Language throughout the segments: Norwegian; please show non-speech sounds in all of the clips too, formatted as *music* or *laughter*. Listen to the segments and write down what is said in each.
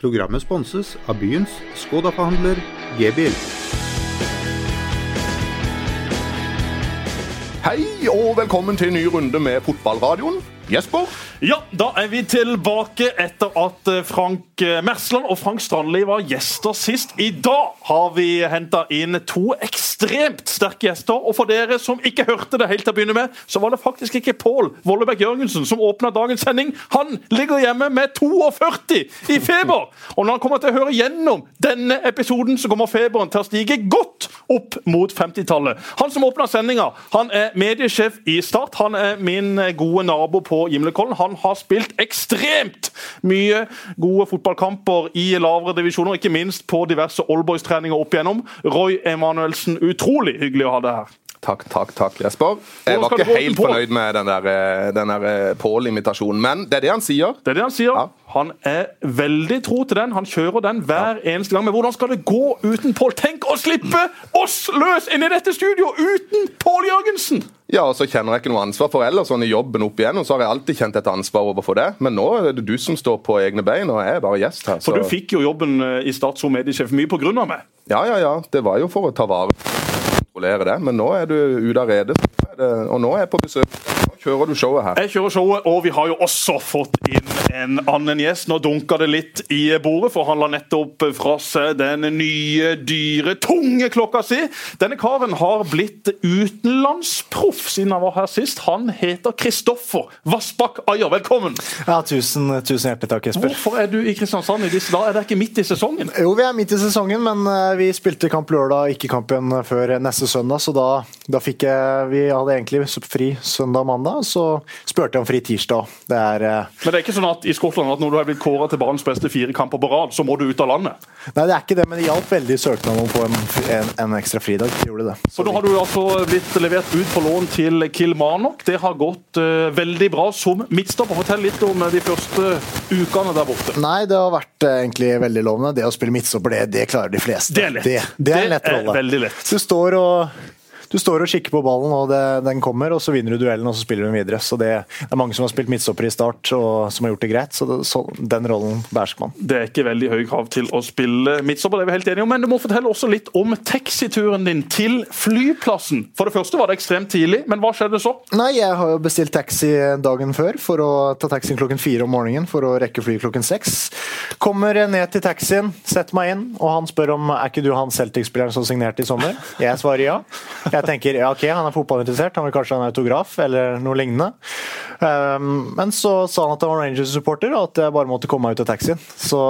Programmet sponses av byens Skoda-forhandler G-bil. Hei og velkommen til en ny runde med fotballradioen. Jesper? Ja, da er vi tilbake etter at eh, Frank eh, Mersland og Frank Strandli var gjester sist. I dag har vi henta inn to ekstremt sterke gjester. Og for dere som ikke hørte det helt til å begynne med, så var det faktisk ikke Pål Vollebekk Jørgensen som åpna dagens sending. Han ligger hjemme med 42 i feber! Og når han kommer til å høre gjennom denne episoden, så kommer feberen til å stige godt opp mot 50-tallet. Han som åpna sendinga, han er mediesjef i Start. Han er min gode nabo på Gimlekollen. Han har spilt ekstremt mye gode fotballkamper i lavere divisjoner, ikke minst på diverse Allboys-treninger opp igjennom. Roy Emanuelsen, utrolig hyggelig å ha deg her. Takk, takk, takk, Jesper. Jeg var ikke helt fornøyd med den der, eh, den der eh, Pål-imitasjonen, men det er det han sier. Det er det han sier. Ja. Han er veldig tro til den. Han kjører den hver ja. eneste gang. Men hvordan skal det gå uten Pål? Tenk å slippe oss løs inn i dette studioet uten Pål Jørgensen! Ja, og så kjenner jeg ikke noe ansvar for ellers sånn i jobben opp igjen, og Så har jeg alltid kjent et ansvar overfor det. Men nå er det du som står på egne bein, og jeg er bare gjest her. Så. For du fikk jo jobben eh, i Start som mediesjef mye på grunn av meg? Ja, ja, ja. Det var jo for å ta vare på kontrollere det. Men nå er du ute av redet, og nå er jeg på besøk. Kjører du showet her. Jeg kjører showet, og vi har jo også fått inn en annen gjest. Nå dunka det litt i bordet, for han la nettopp fra seg den nye, dyre, tunge klokka si. Denne karen har blitt utenlandsproff siden han var her sist. Han heter Kristoffer Vassbakk Ayer. Velkommen! Ja, tusen, tusen hjertelig takk, Jesper. Hvorfor er du i Kristiansand i disse dager? Er det ikke midt i sesongen? Jo, vi er midt i sesongen, men eh, vi spilte kamp lørdag, ikke kampen før neste søndag, så da, da fikk jeg Vi hadde egentlig fri søndag-mandag, så spurte jeg om fri tirsdag. Det er, eh, Men det er ikke sånn at i Skottland at når du er blitt kåra til banens beste fire kamper på rad, så må du ut av landet? Nei, det er ikke det, men det hjalp veldig søknaden om å få en, en, en, ekstra fridag. Gjorde det. Så nå har du altså blitt levert ut på lån til Kilmarnock. Det har gått uh, veldig bra som midtstopper. Fortell litt om de første ukene der borte. Nei, det har vært uh, egentlig veldig lovende. Det å spille midtstopper, det, det klarer de fleste. Det er lett. Det, det er, en lett det Er veldig lett. Du står og du står og kikker på ballen, og det, den kommer, og så vinner du duellen og så spiller du den videre. Så det, det, er mange som har spilt midtstopper i start og som har gjort det greit. Så, det, så den rollen behersker man. Det er ikke veldig høy krav til å spille midtstopper, det er vi helt enige om. Men du må fortelle også litt om taxituren din til flyplassen. For det første var det ekstremt tidlig, men hva skjedde så? Nei, jeg har jo bestilt taxi dagen før for å ta taxien klokken fire om morgenen for å rekke fly klokken seks. Kommer ned til taxien, setter meg inn, og han spør om er ikke du han Celtic-spilleren som signerte i sommer. Jeg svarer ja. Jeg jeg tenker ja, ok, han er fotballinteressert, han vil kanskje ha en autograf eller noe lignende. Um, men så sa han at han var Rangers-supporter, og at jeg bare måtte komme meg ut av taxien. Så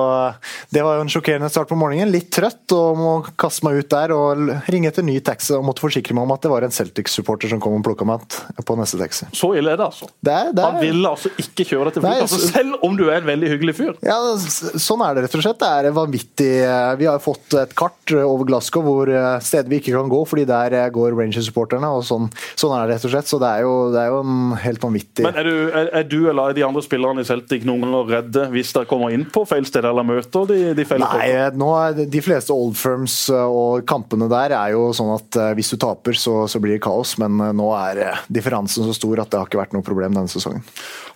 det var jo en sjokkerende start på morgenen. Litt trøtt og må kaste meg ut der og ringe etter ny taxi og måtte forsikre meg om at det var en Celtic-supporter som kom og plukka meg på neste taxi. Så ille er det, altså? Det er, det er... Han ville altså ikke kjøre deg til flyplassen, altså, selv om du er en veldig hyggelig fyr? Ja, sånn er det rett og slett. Det er vanvittig. Vi har fått et kart over Glasgow hvor eh, steder vi ikke kan gå, fordi der går Rangers-supporterne. og sånn, sånn, er det rett og slett. Så det er jo, det er jo en helt vanvittig Men er du, er, er du, eller er de andre spillerne i Celtic noen ganger redde hvis dere kommer inn på feil sted eller møter de, de feil Nei, nå er de fleste old firms eh, og kampene der er jo sånn at eh, hvis du taper, så, så blir det kaos. Men eh, nå er differansen så stor at det har ikke vært noe problem denne sesongen.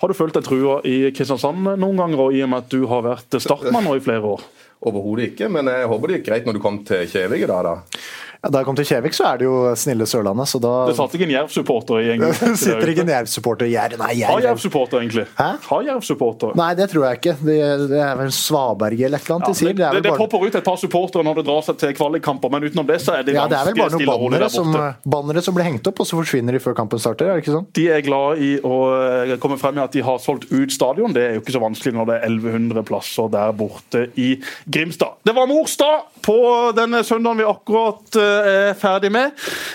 Har du følt deg trua i Kristiansand noen ganger, i og med at du har vært startmann nå i flere år? Overhodet ikke, men jeg håper det gikk greit når du kom til Kjevik i dag, da. Ja, da jeg kom til Kjevik, så er det jo snille Sørlandet, så da Det satt ikke en Jerv-supporter i gjengen? det *laughs* sitter ikke en Jerv-supporter i Jerv, nei. Jerv. Har Jerv-supporter, egentlig? Hæ? Har Jerv-supporter? Nei, det tror jeg ikke. Det, det er vel Svaberg eller et eller annet de sier. Det, det, det, det popper ut et par supportere når det drar seg til kvalikkamper, men utenom det så er det ja, det er vel bare noen bannere som, bannere som blir hengt opp, og så forsvinner de før kampen starter? er det ikke sånn? De er glad i å eh, komme frem med at de har solgt ut stadion. Det er jo ikke så vanskelig når det er 1100 plasser der borte i Grimstad. Det var morsdag på denne søndagen vi akkurat eh, er ferdig med.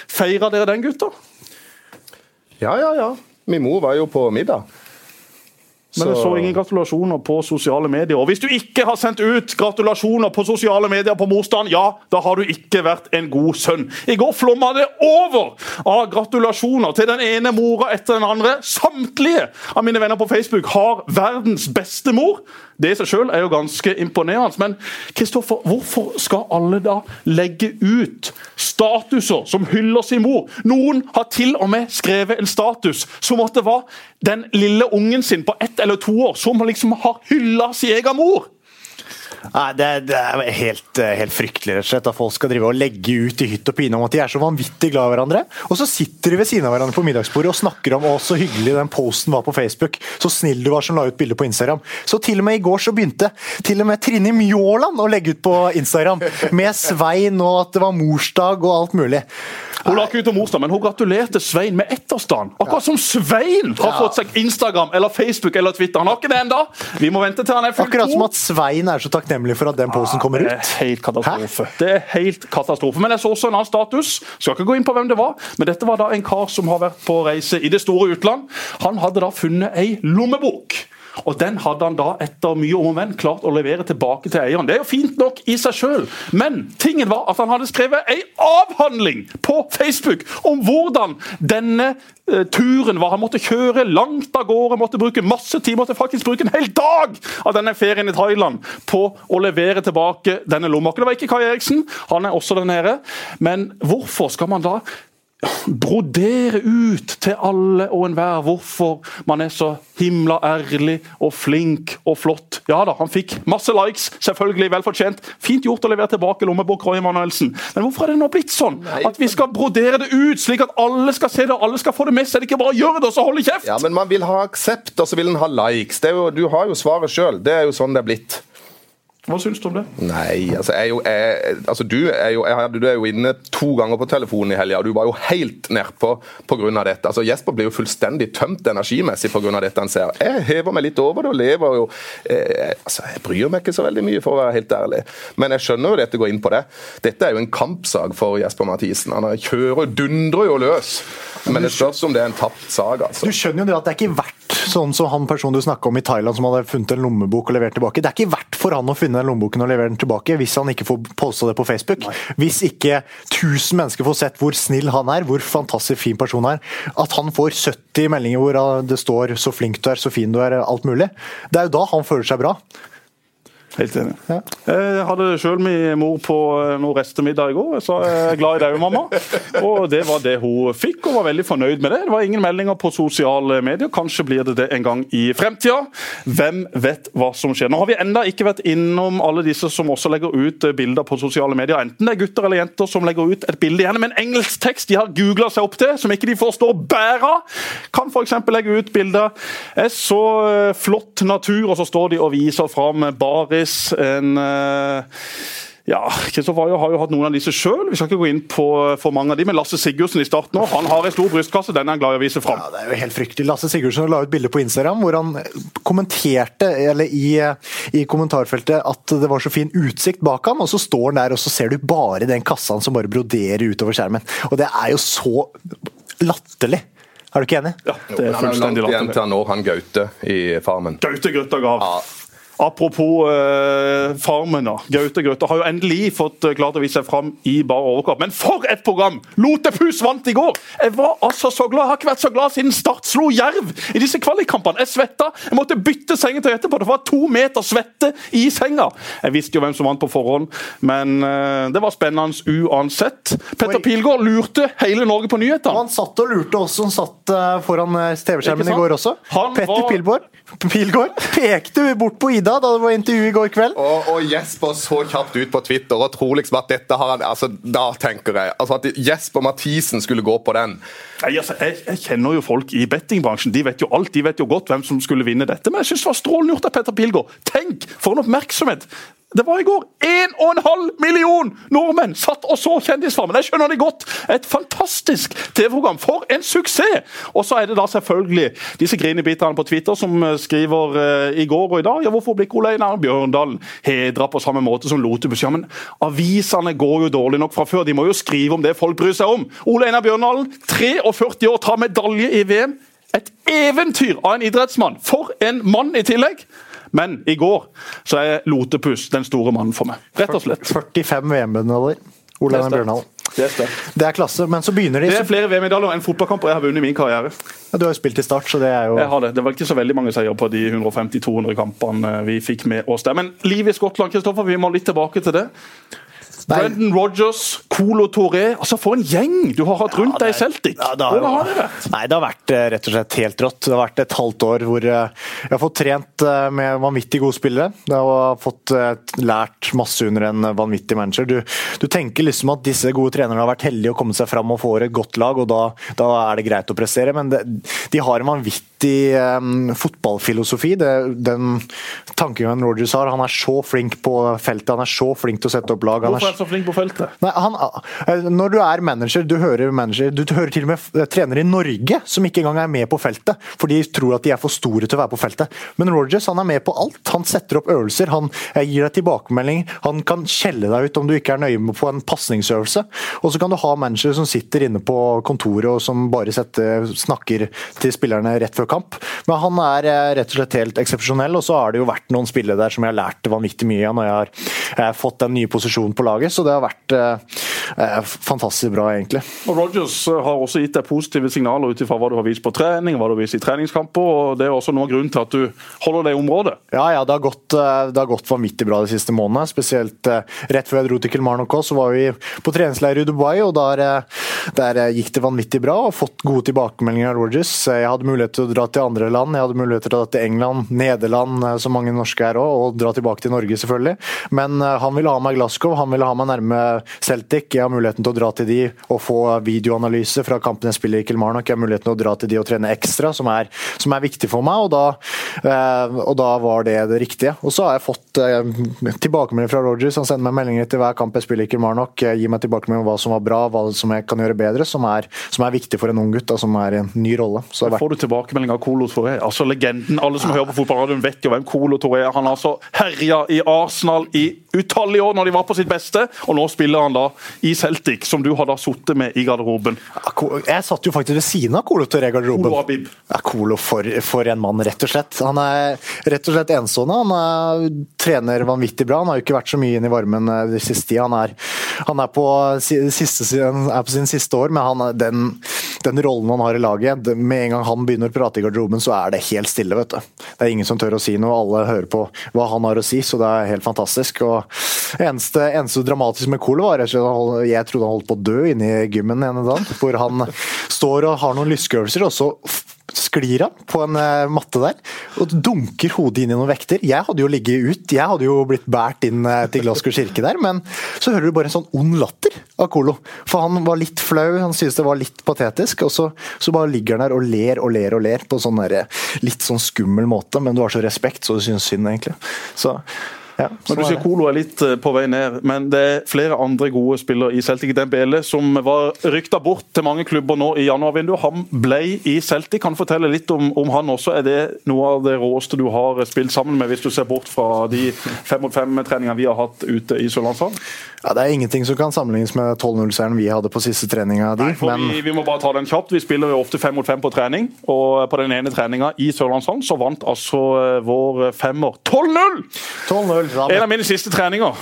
Feira dere den, gutter? Ja, ja, ja. Min mor var jo på middag. Men jeg så ingen gratulasjoner på sosiale medier. Og hvis du ikke har sendt ut gratulasjoner på sosiale medier på morsdagen, ja, da har du ikke vært en god sønn. I går flomma det over av gratulasjoner til den ene mora etter den andre. Samtlige av mine venner på Facebook har verdens beste mor. Det i seg sjøl er jo ganske imponerende. Men Kristoffer, hvorfor skal alle da legge ut statuser som hyller sin mor? Noen har til og med skrevet en status som at det var den lille ungen sin på ett eller to år som liksom har hylla sin egen mor. Nei, det, det er helt, eh, helt fryktelig rett og slett, at folk skal drive og legge ut i hytt og pine om at de er så vanvittig glad i hverandre. Og så sitter de ved siden av hverandre på middagsbordet og snakker om å, så hyggelig den posten var på Facebook. Så snill du var som la ut bilde på Instagram. Så til og med i går så begynte til og med Trine Mjåland å legge ut på Instagram. Med Svein og at det var morsdag og alt mulig. Hun la ikke ut om morsdag, men hun gratulerte Svein med ettårsdagen. Akkurat som Svein har fått seg Instagram eller Facebook eller Twitter. Han har ikke det ennå. Vi må vente til han er fullt Akkurat som to. at Svein er så takknemlig for at den posen kommer ut? Det er helt katastrofe. Det er helt katastrofe. Men jeg så også en annen status. Skal ikke gå inn på hvem det var, men dette var da en kar som har vært på reise i det store utland. Han hadde da funnet ei lommebok. Og Den hadde han da etter mye om og men klart å levere tilbake til eieren. Det er jo fint nok i seg sjøl, men tingen var at han hadde skrevet ei avhandling på Facebook om hvordan denne eh, turen var. Han måtte kjøre langt av gårde, måtte bruke masse tid, måtte faktisk bruke en hel dag av denne ferien i Thailand på å levere tilbake denne lommeboken. Det var ikke Kai Eriksen, han er også den nede. Men hvorfor skal man da brodere ut til alle og enhver hvorfor man er så himla ærlig og flink og flott. Ja da, han fikk masse likes, selvfølgelig vel fortjent. Fint gjort å levere tilbake lommebok Roy Manuelsen. Men hvorfor er det nå blitt sånn at vi skal brodere det ut, slik at alle skal se det og alle skal få det med seg? Det er ikke bare å gjøre det og så holde kjeft! Ja, men man vil ha aksept, og så vil en ha likes. Det jo, du har jo svaret sjøl. Det er jo sånn det er blitt. Hva syns du om det? Nei, altså, jeg er jo, jeg, altså du, er jo, jeg, du er jo inne to ganger på telefonen i helga, og du var jo helt nedpå pga. dette. Altså, Jesper blir jo fullstendig tømt energimessig pga. dette han ser. Jeg hever meg litt over det og lever jo eh, altså, Jeg bryr meg ikke så veldig mye, for å være helt ærlig. Men jeg skjønner jo dette går inn på det. Dette er jo en kampsak for Jesper Mathisen. Han er- kjører, dundrer jo løs. Men det spørs om det er en tapt sak, altså. Du skjønner jo det at det er ikke verdt, sånn som han personen du snakka om i Thailand som hadde funnet en lommebok og levert tilbake, det er ikke verdt for han å finne den lommeboken og levere den tilbake hvis han ikke får posta det på Facebook. Hvis ikke 1000 mennesker får sett hvor snill han er, hvor fantastisk fin person han er. At han får 70 meldinger hvor det står 'så flink du er', 'så fin du er', alt mulig. Det er jo da han føler seg bra. Helt enig. Ja. Jeg hadde sjøl min mor på noen noe restemiddag i går. Jeg sa jeg er glad i deg, mamma. *laughs* Og det var det hun fikk, og var veldig fornøyd med det. Det var ingen meldinger på sosiale medier. Kanskje blir det det en gang i fremtida. Hvem vet hva som skjer. Nå har vi enda ikke vært innom alle disse som også legger ut eh, bilder på sosiale medier. Enten det er gutter eller jenter som legger ut et bilde gjerne med en engelsk tekst de har googla seg opp til, som ikke de forstår bæra. Kan f.eks. legge ut bilder. Er så eh, flott natur, og så står de og viser fram baris, en eh, ja, Kristoffer har jo hatt noen av disse sjøl. Vi skal ikke gå inn på for mange av de, men Lasse Sigurdsen i starten òg, han har en stor brystkasse. Den er han glad i å vise fram. Ja, det er jo helt fryktelig. Lasse Sigurdsen la ut bilde på Instagram hvor han kommenterte eller i, i kommentarfeltet at det var så fin utsikt bak ham, og så står han der og så ser du bare den kassa som bare broderer utover skjermen. Og det er jo så latterlig. Er du ikke enig? Ja, det er Han er langt fullstendig igjen til han når han Gaute i Farmen. Gaute Grøtta Gav. Ja. Apropos eh, Farmen. da. Gaute Grøtta har jo endelig fått eh, klart å vise seg fram i bar overkropp. Men for et program! Lotepus vant i går! Jeg var altså så glad. Jeg har ikke vært så glad siden Start slo Jerv i disse kvalikkampene. Jeg svetta. Jeg måtte bytte sengetøy etterpå. Det var to meter svette i senga. Jeg visste jo hvem som vant på forhånd, men eh, det var spennende uansett. Petter Pilgaard lurte hele Norge på nyhetene. Han satt og lurte også. Han satt eh, foran eh, TV-skjermen i går også. Han Petter var- Pilgaard, Pilgaard pekte bort på Ida da det var intervju i går kveld. Og, og Jesper så kjapt ut på Twitter og tror liksom at dette har han altså Da tenker jeg altså at Jesper Mathisen skulle gå på den. Jeg, altså, jeg, jeg kjenner jo folk i bettingbransjen. De vet jo alt. De vet jo godt hvem som skulle vinne dette. Men jeg synes det var strålende gjort av Petter Pilgaard. Tenk for en oppmerksomhet! Det var i går 1,5 million nordmenn satt og så Kjendisfarmen. Jeg skjønner det godt. Et fantastisk TV-program. For en suksess! Og så er det da selvfølgelig disse grinebiterne på Twitter som eh, skriver uh, i går og i dag ja, hvorfor blir Ole Einar Bjørndalen hedra på samme måte som Lotepus? Ja, men avisene går jo dårlig nok fra før. De må jo skrive om det folk bryr seg om. Ole Einar Bjørndalen, 43 år, tar medalje i VM. Et eventyr av en idrettsmann. For en mann i tillegg! Men i går så er Lotepus den store mannen for meg. Rett og slett. 45 VM-medaljer. Ole Einar Bjørndalen. Det. Det er klasse, men så begynner de Det er flere VM-medaljer enn fotballkamper jeg har vunnet i min karriere. Ja, Du har jo spilt i Start, så det er jo Jeg har Det Det var ikke så veldig mange seier på de 150-200 kampene vi fikk med oss der. Men livet i Skottland, Kristoffer, vi må litt tilbake til det. Brendan Rogers, Colo Toré. Altså, For en gjeng du har hatt rundt deg i Celtic! Ja, det har, Hvordan har det vært? Nei, det har vært eh, rett og slett helt rått. Det har vært et halvt år hvor eh, jeg har fått trent eh, med vanvittig gode spillere. Jeg har fått eh, lært masse under en vanvittig manager. Du, du tenker liksom at disse gode trenerne har vært heldige å komme seg fram og få et godt lag, og da, da er det greit å prestere. Men det, de har en vanvittig eh, fotballfilosofi. Det, den tankegangen Rogers har. Han er så flink på feltet, han er så flink til å sette opp lag. Han Hvorfor er han så flink på feltet? Nei, han, eh, når du er manager, du hører manager, du hører til og med trenere i Norge som ikke engang er med på feltet, for de tror at de er for store til å være på feltet. Men Rogers han er med på alt. Han setter opp øvelser, han eh, gir deg tilbakemelding, han kan skjelle deg ut om du ikke er nøye med på en pasningsøvelse. Og så kan du ha managere som sitter inne på kontoret og som bare setter, snakker til spillerne rett før kamp. Men han er eh, rett og slett helt eksepsjonell, og så har det jo vært noen spillere der som jeg har lært vanvittig mye av når jeg har eh, fått den nye posisjonen på laget, så det har vært eh, fantastisk bra, egentlig. Og Rogers har også gitt deg positive signaler ut ifra hva du har vist på trening, hva du har vist i treningskamper. og Det er også noe av grunnen til at du holder det i området. Ja, ja, det har gått, det har gått vanvittig bra de siste månedene. Spesielt rett før jeg dro til Kilmarnock også, så var vi på treningsleir i Dubai, og der, der gikk det vanvittig bra. og Fått gode tilbakemeldinger av Rogers. Jeg hadde mulighet til å dra til andre land, jeg hadde mulighet til å dra til England, Nederland, eh, som mange norske er òg, og dra tilbake til Norge, selvfølgelig. Men eh, han ville ha meg i Glasgow, han ville ha meg nærme Celtic. Jeg har muligheten til å dra til de og få videoanalyse fra kampen jeg spiller i Kilmarnock. Jeg har muligheten til å dra til de og trene ekstra, som er, som er viktig for meg. og da, eh, og da var det det riktige. Og så har jeg fått tilbakemelding fra Rogers. Han sender meg meldinger til hver kamp jeg spiller i Kilmarnock. Gir meg tilbakemelding om hva som var bra, hva som jeg kan gjøre bedre, som er, som er viktig for en ung gutt, da, som er i en ny rolle. Så det har vært Får du tilbakemelding av Colo Toré? Altså legenden. Alle som hører på fotballradioen vet jo hvem Colo Toré er. Han har altså herja i Arsenal i utallige år når de var på sitt beste, og nå spiller han da i Celtic, som du har da sittet med i garderoben. Jeg satt jo faktisk ved siden av Colo Toré i garderoben. Colo Abib. Ja, Colo for, for en mann, rett og slett. Han er rett og slett enestående. Han er, trener vanvittig bra. Han har jo ikke vært så mye inn i varmen eh, det siste tida. Han, er, han er, på, siste, er på sin siste år, men han, den, den rollen han har i laget Med en gang han begynner å prate i garderoben, så er det helt stille. vet du. Det er ingen som tør å si noe. Alle hører på hva han har å si, så det er helt fantastisk. og Eneste, eneste dramatisk med Cole var at jeg trodde han holdt på å dø inne i gymmen en dag. Hvor han står og har noen lyskeøvelser, og så sklir han på en eh, matte der og dunker hodet inn i noen vekter. Jeg hadde jo ligget ut, jeg hadde jo blitt båret inn eh, til Glasgow kirke der, men så hører du bare en sånn ond latter av Kolo. For han var litt flau, han syntes det var litt patetisk, og så, så bare ligger han der og ler og ler og ler på sånn der, litt sånn skummel måte, men du har så respekt, så du synes synd, egentlig. Så ja, Når du er sier. Colo er litt eh, på vei ned, men det er flere andre gode spillere i Celtic. Dembele, som var rykta bort til mange klubber nå i januarvinduet, han ble i Celtic. Kan du fortelle litt om, om han også? Er det noe av det råeste du har spilt sammen med, hvis du ser bort fra de fem mot fem-treningene vi har hatt ute i Sørlandshallen? Ja, det er ingenting som kan sammenlignes med 12-0-seieren vi hadde på siste treninga di, men vi, vi må bare ta den kjapt. Vi spiller jo ofte fem mot fem på trening, og på den ene treninga i Sørlandshallen så vant altså eh, vår femmer 12-0! 12-0, En av mine siste treninger.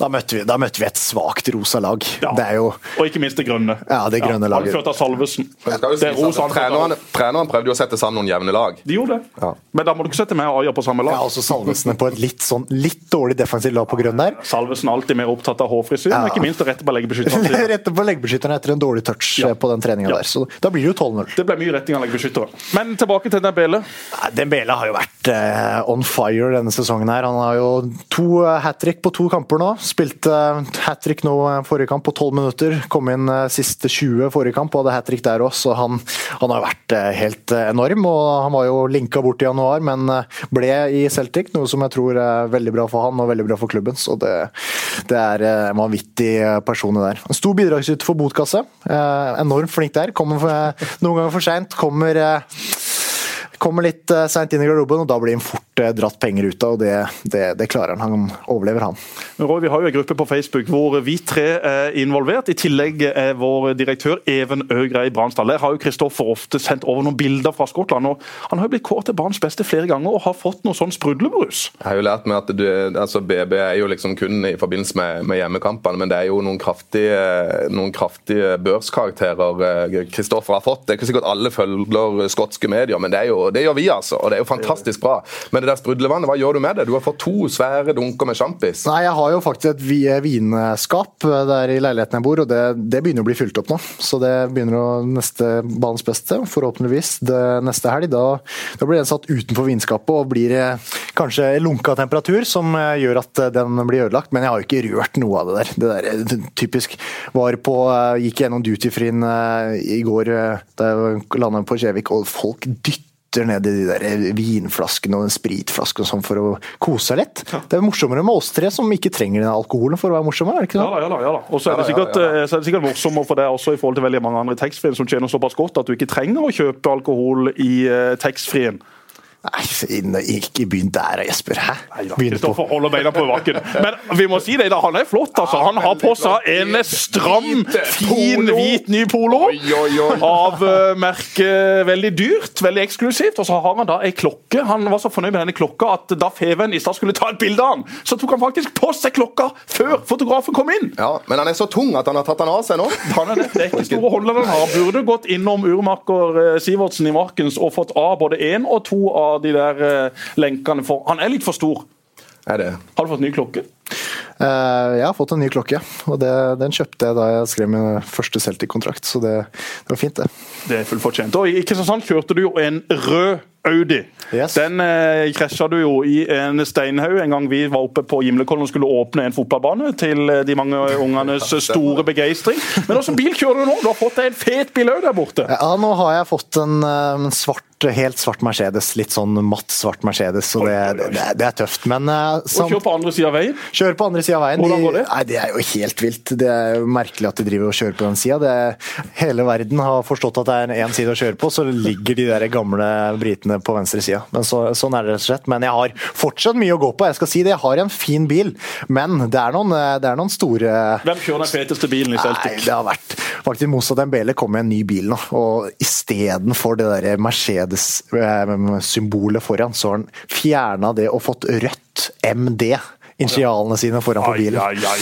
da, møtte vi, da møtte vi et svakt rosa lag. Ja. Det er jo Og ikke minst det grønne. Ja, det grønne laget. Anført av Salvesen. Er treneren, treneren prøvde jo å sette sammen noen jevne lag. De gjorde det. Ja. Men da må du ikke sette meg og Aja på samme lag. ja, også Salvesen på et litt, sånn, litt dårlig defensivt lag på grønn der. Salvesen er alltid mer opptatt av hårfrisyr, Ja. og ikke minst å rette på leggebeskytteren. *laughs* Rette på leggbeskytteren etter en dårlig touch Ja. eh, på den treninga Ja. der. Så da blir det jo 12-0. Det ble mye retting av leggebeskyttere. Men tilbake til Dembele. Dembele har jo vært uh, on fire denne sesongen. her. Han har jo to uh, hat trick på to kamper nå. Spilte uh, hat trick nå eh, forrige kamp på 12 minutter. Kom inn eh, siste 20 forrige kamp og hadde hat trick der òg, så han, han har vært eh, helt eh, enorm. og Han var jo linka bort i januar, men eh, ble i Celtic, noe som jeg tror er veldig bra for han og veldig bra for klubben. Så det, det er eh, en vanvittig eh, person der. En stor bidragsyter for Botkasse. Eh, enormt flink der. Kommer noen ganger for seint. Kommer eh, kommer litt uh, seint inn i garderoben, og da blir han fort eh, dratt penger ut av. og Det, det, det klarer han. Han overlever, han. Men Roy, Vi har jo en gruppe på Facebook hvor vi tre er involvert. I tillegg er vår direktør Even Øgrei Bransdal. Der har jo Kristoffer ofte sendt over noen bilder fra Skottland. og Han har jo blitt kåret til banens beste flere ganger og har fått noe sånn sprudlebrus. Jeg har jo lært meg at du, altså BB er jo liksom kun i forbindelse med, med hjemmekampene, men det er jo noen kraftige, noen kraftige børskarakterer Kristoffer har fått. Det er ikke sikkert alle følger skotske medier, men det, er jo, det gjør vi, altså. Og det er jo fantastisk bra. Men det der sprudlevannet. Hva gjør du med det? Du har fått to svære dunker med sjampis. Nei, jeg har jo faktisk et vi- vinskap der i leiligheten jeg bor, og det, det begynner å bli fylt opp nå. Så det begynner å neste banens beste, forhåpentligvis det neste helg. Da, da blir den satt utenfor vinskapet og blir eh, kanskje lunka temperatur, som eh, gjør at eh, den blir ødelagt. Men jeg har jo ikke rørt noe av det der. Det der eh, typisk var på eh, Gikk gjennom dutyfreen eh, i går eh, da jeg landa på Kjevik, og folk dytter dytter ned i de der vinflaskene og den spritflasken og sånn for å kose seg litt. Det er morsommere med oss tre som ikke trenger den alkoholen for å være morsomme, er det ikke Ja sånn? ja ja da. Og så er det Ja, ja, sikkert, ja, ja. eh, så er det sikkert morsommere for deg også i forhold til veldig mange andre taxfree som tjener såpass godt at du ikke trenger å kjøpe alkohol i uh, taxfree-en. Nei, ikke begynn der, Jesper. Hæ? Kristoffer holder beina på bakken. Men vi må si det, da, han er flott. altså. Han har på seg en stram, fin, hvit ny polo. Av uh, merket veldig dyrt, veldig eksklusivt. Og så har han da ei klokke. Han var så fornøyd med denne klokka at da Feven i stad skulle ta et bilde av han, så tok han faktisk på seg klokka før fotografen kom inn. Ja, Men han er så tung at han har tatt den av seg nå. Han er det. det er ikke store holder den har. Burde gått innom urmaker eh, Sivertsen i Markens og fått av både én og to av de der eh, lenkene. For han er litt for stor. Er det? Har du fått ny klokke? Eh, Jeg har fått en ny klokke, og det, den kjøpte jeg da jeg skrev min første Celtic-kontrakt, så det, det var fint, det. Det er fullt fortjent. Og I Kristiansand kjørte du jo en rød Audi. Yes. Den eh, krasja du jo i en steinhaug en gang vi var oppe på Gimlekollen og skulle åpne en fotballbane til eh, de mange ungenes store begeistring. Men hvilken bil kjører du nå? Du har fått deg en fet bil òg der borte. Ja, nå har jeg fått en eh, svart, helt svart Mercedes. Litt sånn matt svart Mercedes, så det, det, det er tøft. Men eh, Og kjør på andre sida av veien. Kjøre på andre sida av veien. Hvordan går det? Nei, det er jo helt vilt. Det er jo merkelig at de driver og kjører på den sida. Hele verden har forstått at det er én side å kjøre på, så ligger de der gamle britene på venstre sida. Men så, sånn er det rett og slett. Men jeg har fortsatt mye å gå på. Jeg skal si det, jeg har en fin bil, men det er noen, det er noen store Hvem kjører den feteste bilen i Celtic? Nei, det har vært faktisk motsatt. Dembele kom med en ny bil nå, og istedenfor det der Mercedes-symbolet foran, så har han fjerna det og fått rødt MD. Initialene sine foran på Ai, bilen. ai, ai.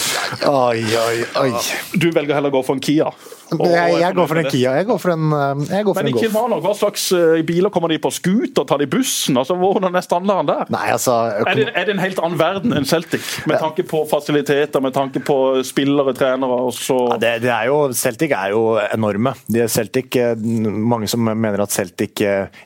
Oi, oi, oi. Du velger heller å gå for en Kia. Jeg, jeg går for en. Kia. Jeg går for en, eh, jeg går for Men en i Golf. Kilmarnock, hva slags eh, biler kommer de på? Scooter? Tar de bussen? Altså, Hvordan er standarden der? Nei, altså Er det, er det en helt annen verden enn Celtic? Med tanke på fasiliteter, med tanke på spillere, trenere og så Ja, det, det er jo, Celtic er jo enorme. De er Celtic, eh, mange som mener at Celtic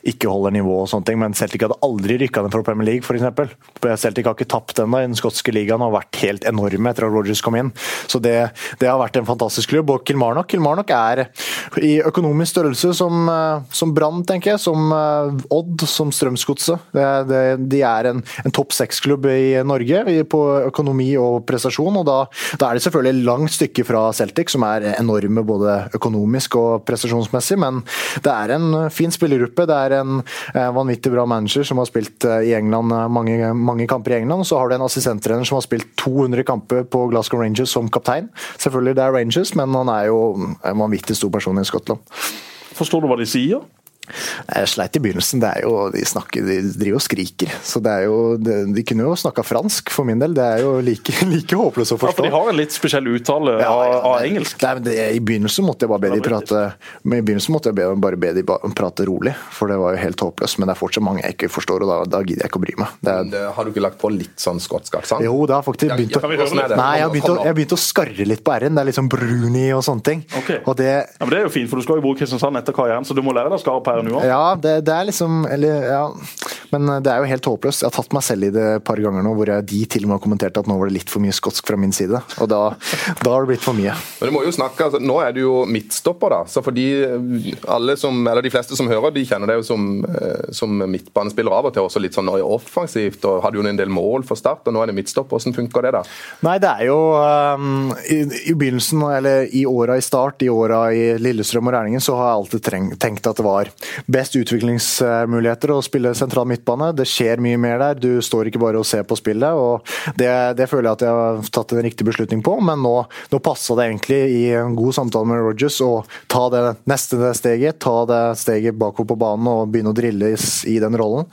ikke holder nivå, og sånne ting, men Celtic hadde aldri rykka ned fra Premier League f.eks. Celtic har ikke tapt ennå i den skotske ligaen og har vært helt enorme etter at Rogers kom inn. Så det, det har vært en fantastisk klubb. Og Kilmarnock Kilmarnock er i økonomisk størrelse som, eh, som Brann, tenker jeg, som eh, Odd, som Strømsgodset. De er en, en topp seks-klubb i Norge på økonomi og prestasjon, og da, da er de selvfølgelig langt stykke fra Celtic, som er enorme både økonomisk og prestasjonsmessig, men det er en fin spillergruppe. Det er en eh, vanvittig bra manager som har spilt i England mange, mange kamper i England, så har du en assistenttrener som har spilt 200 kamper på Glasgow Rangers som kaptein. Selvfølgelig det er Rangers, men han er jo en vanvittig stor person i Skottland. Forstår du hva de sier? Jeg sleit i begynnelsen. Det er jo, de, snakker, de driver og skriker. Så det er jo, de, de kunne jo snakka fransk for min del. Det er jo like, *laughs* like håpløst å forstå. Ja, for de har en litt spesiell uttale Ja, av, av det- engelsk. Nei, men det, I begynnelsen måtte jeg bare be de prate Men i begynnelsen måtte jeg be, bare be de prate rolig, for det var jo helt håpløst. Men det er fortsatt mange jeg ikke forstår, og da, da gidder jeg ikke å bry meg. Det er, Det, har du ikke lagt på litt sånn skotsk aksent? jo, det har faktisk begynt å det? Nei, jeg har begynt å, jeg har begynt å skarre litt på r-en. Det er litt sånn Bruni og sånne ting. Okay. Og det, Ja, men Det er jo fint, for du skal jo bo i Kristiansand etter karrieren, så du må lære deg skarp her nå. også. Ja, det, det er liksom Eller, ja. Men det er jo helt håpløst. Jeg har tatt meg selv i det et par ganger nå, hvor jeg, de til og med har kommentert at nå var det litt for mye skotsk fra min side. Og da, da har det blitt for mye. Men du må jo snakke, altså, Nå er du jo midtstopper, da. Så for de, alle som, eller de fleste som hører, de kjenner deg jo som, eh, som midtbanespiller av og til. Også litt sånn offensivt. og Hadde jo en del mål for Start, og nå er det midtstopper. Hvordan funker det, da? Nei, det er jo um, i, I begynnelsen, eller i åra i start, i åra i Lillestrøm og Rælingen, så har jeg alltid tenkt at det var best utviklingsmuligheter å spille sentral midtbane. Det skjer mye mer der. Du står ikke bare og ser på spillet. og Det, det føler jeg at jeg har tatt en riktig beslutning på, men nå, nå passa det egentlig i en god samtale med Rogers å ta det neste steget. Ta det steget bakover på banen og begynne å drille i, den rollen.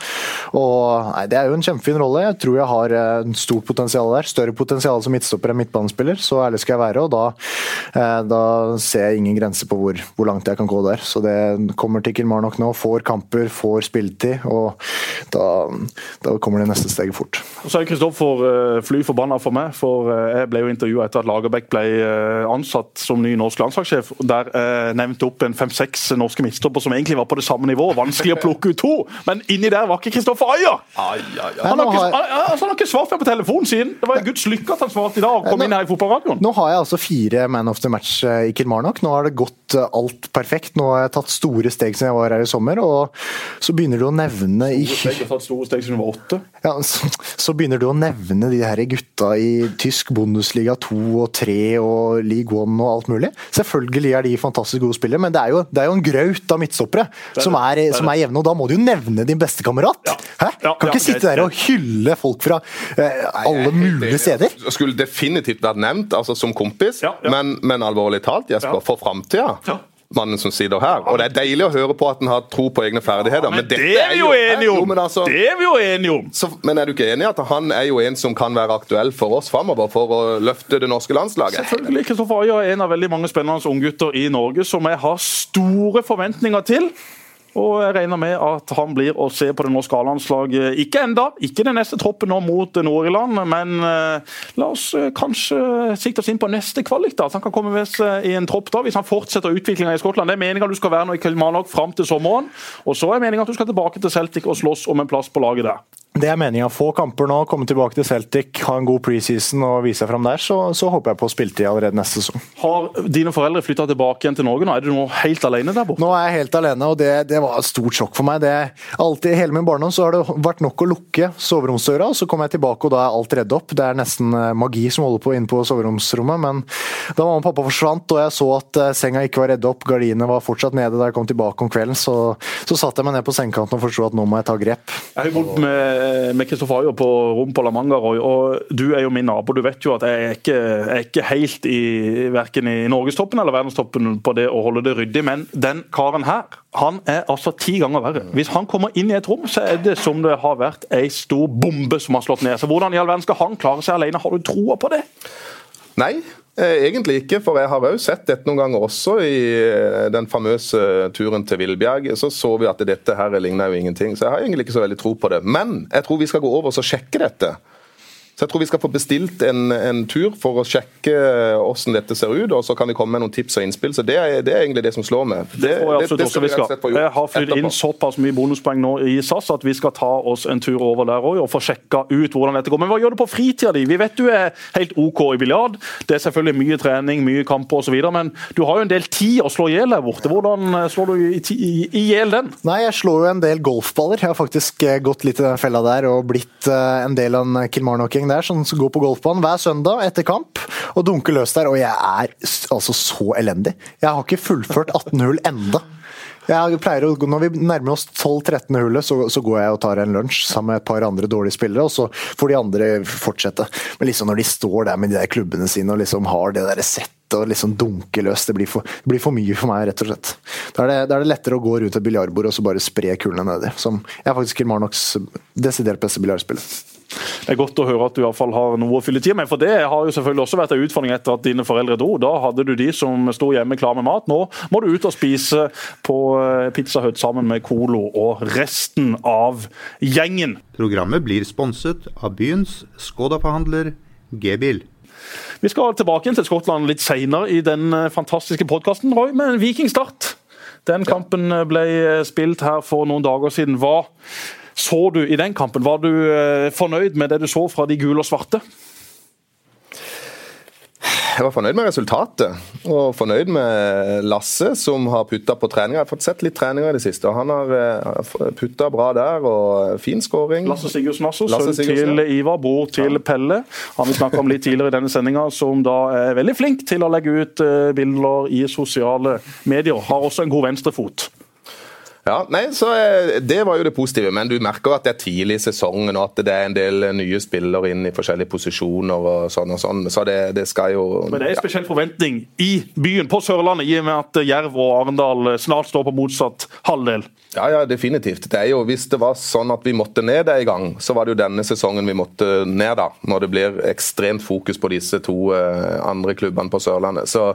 Og nei, Det er jo en kjempefin rolle. Jeg tror jeg har eh, stort potensial der. Større potensial som midtstopper enn midtbanespiller, så ærlig skal jeg være. og Da, eh, da ser jeg ingen grenser på hvor, hvor langt jeg kan gå der. Så det kommer til Kilmarnock nå. Får kamper, får spilletid. og da, da kommer det neste steget fort. Og så er Kristoffer uh, fly forbanna for meg, for uh, jeg ble jo intervjua etter at Lagerbäck ble uh, ansatt som ny norsk landslagssjef. Der jeg nevnte opp en fem-seks norske midtstopper som egentlig var på det samme nivå. Vanskelig å plukke ut to, men inni der var ikke Kristoffer Aja! Han, han, altså, han, har ikke svart meg på telefonen siden. Det var en guds lykke at han svarte i dag og kom inn her i fotballradioen. Nå har jeg altså fire man of the match i Kilmarnock. Nå har det gått alt perfekt. Nå har jeg tatt store steg som jeg var her i sommer, og så begynner du å nevne i steg, var? Ja, så, så begynner du å nevne de her gutta i tysk Bundesliga 2 og 3 og League 1 og alt mulig. Selvfølgelig er de fantastisk gode spillere, men det er jo, det er jo en graut av midtstoppere som er, som er jevne, og da må du jo nevne din beste kamerat. Ja. Hæ? Kan ikke sitte der og hylle folk fra eh, alle mulige steder. Skulle definitivt vært nevnt altså som kompis, men, men alvorlig talt, Jesper, for framtida mannen som sitter her. Og det er deilig å høre på at han har tro på egne ferdigheter. Ja, men, men det er vi jo enige om! Altså, det er vi jo enige om! Så, men er du ikke enig i at han er jo en som kan være aktuell for oss framover for å løfte det norske landslaget? Selvfølgelig. Kristoffer Aja er en av veldig mange spennende unggutter i Norge som jeg har store forventninger til. Og jeg regner med at han blir å se på det norske A-landslaget. Ikke enda, ikke den neste troppen nå mot Nord-Irland, men eh, la oss eh, kanskje sikte oss inn på neste kvalik. da, At han kan komme med seg i en tropp da, hvis han fortsetter utviklinga i Skottland. Det er meninga du skal være nå i Kilmarnock fram til sommeren. Og så er meninga at du skal tilbake til Celtic og slåss om en plass på laget der. Det er meninga. Få kamper nå, komme tilbake til Celtic, ha en god preseason og vise seg fram der. Så, så håper jeg på spilletid allerede neste sesong. Har dine foreldre flytta tilbake igjen til Norge nå? Er du nå helt alene der borte? Nå er jeg helt alene, og det, det var et stort sjokk for meg. Det, alltid, Hele min barndom så har det vært nok å lukke soveromsdøra, så kommer jeg tilbake og da er alt redd opp. Det er nesten eh, magi som holder på inne på soveromsrommet, men da mamma og pappa forsvant og jeg så at eh, senga ikke var redd opp, gardinene var fortsatt nede da jeg kom tilbake om kvelden, så, så satte jeg meg ned på sengekanten og forsto at nå må jeg ta grep. Jeg har bodd med Kristoffer Ayer på rom på La Manga, Roy, og du er jo min nabo. Du vet jo at jeg er ikke, jeg er ikke helt i verken i norgestoppen eller verdenstoppen på det å holde det ryddig, men den karen her han er altså ti ganger verre. Hvis han kommer inn i et rom, så er det som det har vært ei stor bombe som har slått ned. Så Hvordan i all verden skal han klare seg alene? Har du troa på det? Nei, Eh, egentlig ikke, for jeg har òg sett dette noen ganger også. I eh, den famøse turen til Villbjerg så så vi at dette her ligner jo ingenting. Så jeg har egentlig ikke så veldig tro på det. Men jeg tror vi skal gå over og sjekke dette. Så jeg tror vi skal få bestilt en, en tur for å sjekke hvordan dette ser ut, og så kan vi komme med noen tips og innspill. Så Det er, det er egentlig det som slår meg. Det, det, det, det skal vi skal. Jeg har flyttet inn såpass mye bonuspoeng nå i SAS at vi skal ta oss en tur over der også, og få sjekka ut hvordan dette går. Men hva gjør du på fritida di? Vi vet du er helt OK i biljard. Det er selvfølgelig mye trening, mye kamper osv., men du har jo en del tid å slå i hjel der borte. Hvordan eh, slår du i hjel den? Nei, jeg slår jo en del golfballer. Jeg har faktisk eh, gått litt i den fella der og blitt eh, en del av en Der, som går på golfbanen hver søndag etter kamp og dunker løs der. Og jeg er altså så elendig. Jeg har ikke fullført 18 hull enda. Jeg pleier å, Når vi nærmer oss 12-13 hullet, så, så, går jeg og tar en lunsj sammen med et par andre dårlige spillere, og så får de andre fortsette. Men liksom når de står der med de der klubbene sine og liksom har det der settet og liksom dunker løs, det blir, for, det blir for mye for meg, rett og slett. Da er det, da er det lettere å gå rundt et biljardbord og så bare spre kulene nedi. Som jeg faktisk Kilmarnocks desidert beste biljardspiller. Det er godt å høre at du i hvert fall har noe å fylle tida med. For det har jo selvfølgelig også vært en utfordring etter at dine foreldre dro. Da hadde du de som sto hjemme klar med mat. Nå må du ut og spise på eh, Pizza Hut sammen med Colo og resten av gjengen. Programmet blir sponset av byens Skoda-forhandler G-bil. Vi skal tilbake til Skottland litt senere i den eh, fantastiske podkasten, Roy, med en vikingstart. Den kampen ble spilt her for noen dager siden. Hva så du i den kampen? Var du eh, fornøyd med det du så fra de gule og svarte? Jeg var fornøyd med resultatet, og fornøyd med Lasse, som har putta på treninga. Jeg har fått sett litt treninger i det siste, og han har eh, putta bra der. og Fin skåring. Lasse Sigurdsen også, sønn til Ivar, bror til ja. Pelle. Han vi snakka om litt tidligere i denne sendinga, som da er veldig flink til å legge ut eh, bilder i sosiale medier. Har også en god venstrefot. Ja, nei, så eh, Det var jo det positive, men du merker at det er tidlig i sesongen og at det er en del nye spillere inn i forskjellige posisjoner. og sånn og sånn, så det, det skal jo... Men det er en spesiell forventning i byen, på Sørlandet, i og med at Jerv og Arendal snart står på motsatt halvdel? Ja, ja, definitivt. Det er jo, Hvis det var sånn at vi måtte ned en gang, så var det jo denne sesongen vi måtte ned. da, Når det blir ekstremt fokus på disse to andre klubbene på Sørlandet. Så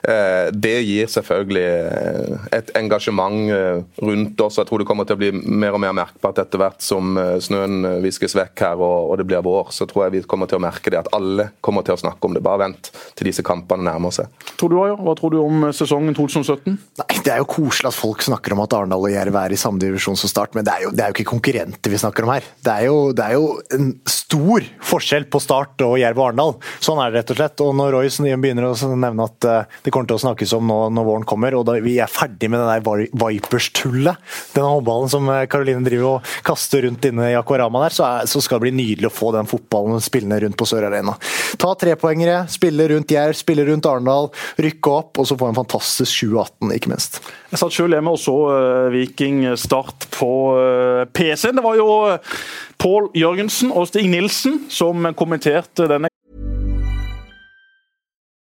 det gir selvfølgelig et engasjement uh, rundt oss. Jeg tror det kommer til å bli mer og mer merkbart etter hvert som snøen viskes vekk her og, det blir vår. Så tror jeg vi kommer til å merke det at alle kommer til å snakke om det. Bare vent til disse kampene nærmer seg. Tror du, Hva tror du om sesongen 2017? Nei, Det er jo koselig at folk snakker om at Arendal og Jerv er i samme divisjon som Start, men det er, jo, det er, jo, ikke konkurrenter vi snakker om her. Det er jo, det er jo en stor forskjell på Start og Jerv og Arendal. Sånn er det rett og slett. Og når Royce begynner å nevne at det kommer til å snakkes om nå når våren kommer, og da vi er ferdig med det der Vipers-tullet, denne håndballen som Karoline driver og kaster rundt inne i Aquarama der, så, er, så, skal det bli nydelig å få den fotballen spillende rundt på Sør Arena. Ta trepoengere, spille rundt Jerv, spille rundt Arendal, rykke opp, og så få en fantastisk 2018, ikke minst. Jeg satt selv hjemme og så uh, Viking Start på uh, PC-en. Det var jo Pål Jørgensen og Stig Nilsen som kommenterte denne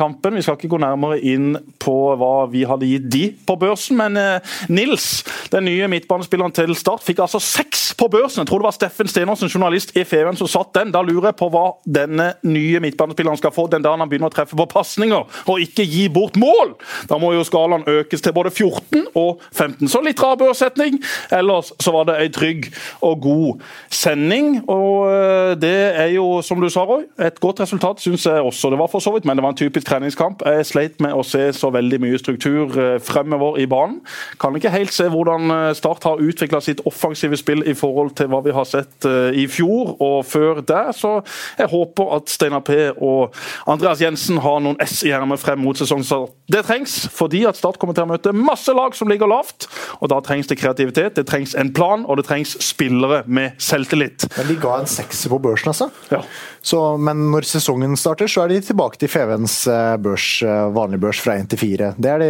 Kampen. Vi skal ikke gå nærmere inn på hva vi hadde gitt de på børsen, men eh, Nils, den nye midtbanespilleren til Start, fikk altså seks på børsen. Jeg tror det var Steffen Stenersen, journalist i Feven, som satt den. Da lurer jeg på hva denne nye midtbanespilleren skal få den dagen han begynner å treffe på pasninger, og ikke gi bort mål! Da må jo skalaen økes til både 14 og 15. Så litt rar børssetning. Ellers så var det ei trygg og god sending. Og eh, det er jo, som du sa, Roy, et godt resultat, syns jeg også det var for så vidt, men det var en typisk treningskamp. Jeg sleit med å se så veldig mye struktur eh, fremover i banen. Kan ikke helt se hvordan eh, Start har utvikla sitt offensive spill i forhold til hva vi har sett eh, i fjor og før der. Så jeg håper at Steinar P og Andreas Jensen har noen S i ermet frem mot sesongstart. Det trengs fordi at Start kommer til å møte masse lag som ligger lavt. og Da trengs det kreativitet, det trengs en plan og det trengs spillere med selvtillit. Men De ga en sekser på børsen, altså. Ja. Så, men når sesongen starter, så er de tilbake til Fevens Eh, børs, eh, vanlig børs fra 1 til 4. Det er de,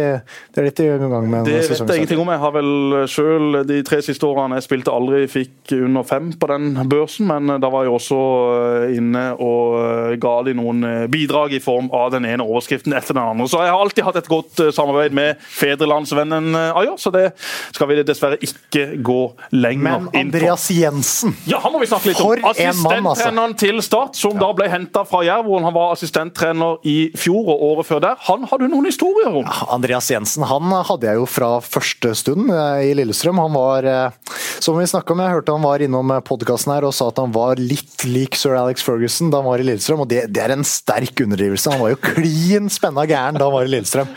det er de i gang med. Det vet jeg ingenting om. Jeg har vel selv de tre siste årene jeg spilte aldri fikk under fem på den børsen, men da var jeg også eh, inne og ga de noen bidrag i form av den ene overskriften etter den andre. Så jeg har alltid hatt et godt samarbeid med fedrelandsvennen Ayer, så det skal vi dessverre ikke gå lenger inn på. Men Andreas Jensen, ja, han må vi snakke litt om. Altså. Assistenttreneren til Start, som da ble henta fra Jerv, hvor han var assistenttrener i fjor fjor og året før der. Han har du noen historier om? Ja, Andreas Jensen han hadde jeg jo fra første stund eh, i Lillestrøm. Han var, eh, som vi snakka om, jeg hørte han var innom eh, podkasten her og sa at han var litt lik sir Alex Ferguson da han var i Lillestrøm. og Det, det er en sterk underdrivelse. Han var jo klin spenna gæren da han var i Lillestrøm.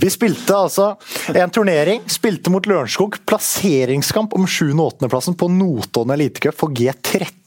Vi spilte altså en turnering, spilte mot Lørenskog. Plasseringskamp om 7. og 8.-plassen på Notodden elitecup for G13.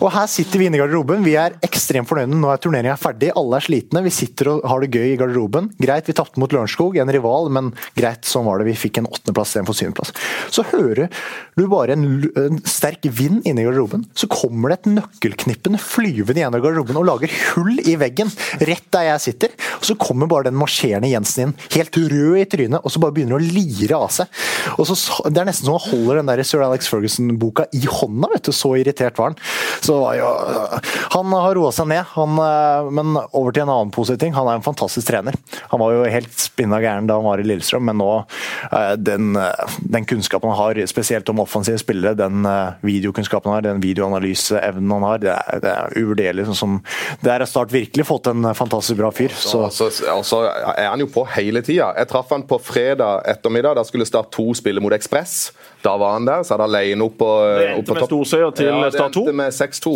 Og her sitter vi inne i garderoben. Vi er ekstremt fornøyde. Nå er turneringa ferdig, alle er slitne. Vi sitter og har det gøy i garderoben. Greit, vi tapte mot Lørenskog, en rival, men greit, sånn var det. Vi fikk en åttendeplass istedenfor syvendeplass. Så hører du bare en, en, sterk vind inne i garderoben. Så kommer det et nøkkelknippen flyvende gjennom garderoben og lager hull i veggen rett der jeg sitter. Og så kommer bare den marsjerende Jensen inn, helt rød i trynet, og så bare begynner å lire av seg. Og så, Det er nesten som han holder den der Sir Alex Ferguson-boka i hånda, vet du. Så irritert var han. Så jo, Han har roa seg ned, han, eh, men over til en annen positiv ting. Han er en fantastisk trener. Han var jo helt spinna gæren da han var i Lillestrøm, men nå eh, den, eh, den, kunnskapen han har, spesielt om offensive spillere, den videokunnskapen han har, den videoanalyseevnen han har, det er, det er uvurderlig. Sånn som, det er Start virkelig fått en fantastisk bra fyr. Så. Så, så er han jo på hele tida. Jeg traff han på fredag ettermiddag. Da skulle Start to spille mot Ekspress. Da var han der, så hadde han leien opp på topp. Det endte med storseier til ja, Start 2. Det endte med 6-2.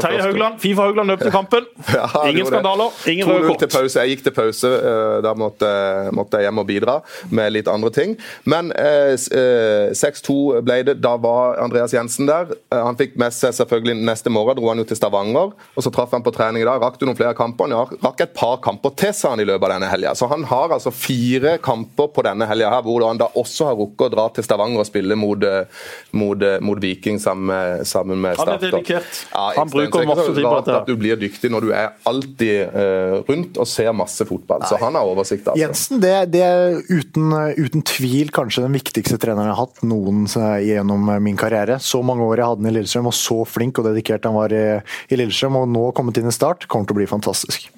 Terje Haugland, Fifa Haugland løp til kampen. *laughs* ja, ingen skandaler, ingen røde kort. Til pause. Jeg gikk til pause. Eh, da måtte, måtte, jeg hjem og bidra med litt andre ting. Men eh, 6-2 eh, ble det. Da var Andreas Jensen der. Eh, han fikk med seg selvfølgelig neste morgen, dro han jo til Stavanger. og Så traff han på trening i dag. Rakk du noen flere kamper? Ja, rakk et par kamper til, sa han i løpet av denne helga. Så han har altså fire kamper på denne helga her, hvor han da også har rukket å dra til Stavanger og spille mot, eh, mot, eh, mot Viking sammen sammen med Han er dedikert. Ja, Han bruker er masse tid på dette. At du blir dyktig når du er alltid uh, rundt og ser masse fotball. Så han har oversikt. altså. Jensen, det, det er uten, uten tvil kanskje den viktigste treneren jeg har hatt noen gjennom min karriere. Så mange år jeg hadde han i Lillestrøm, og så flink og dedikert han var i, i Lillestrøm, og nå kommet inn i Start, kommer til å bli fantastisk.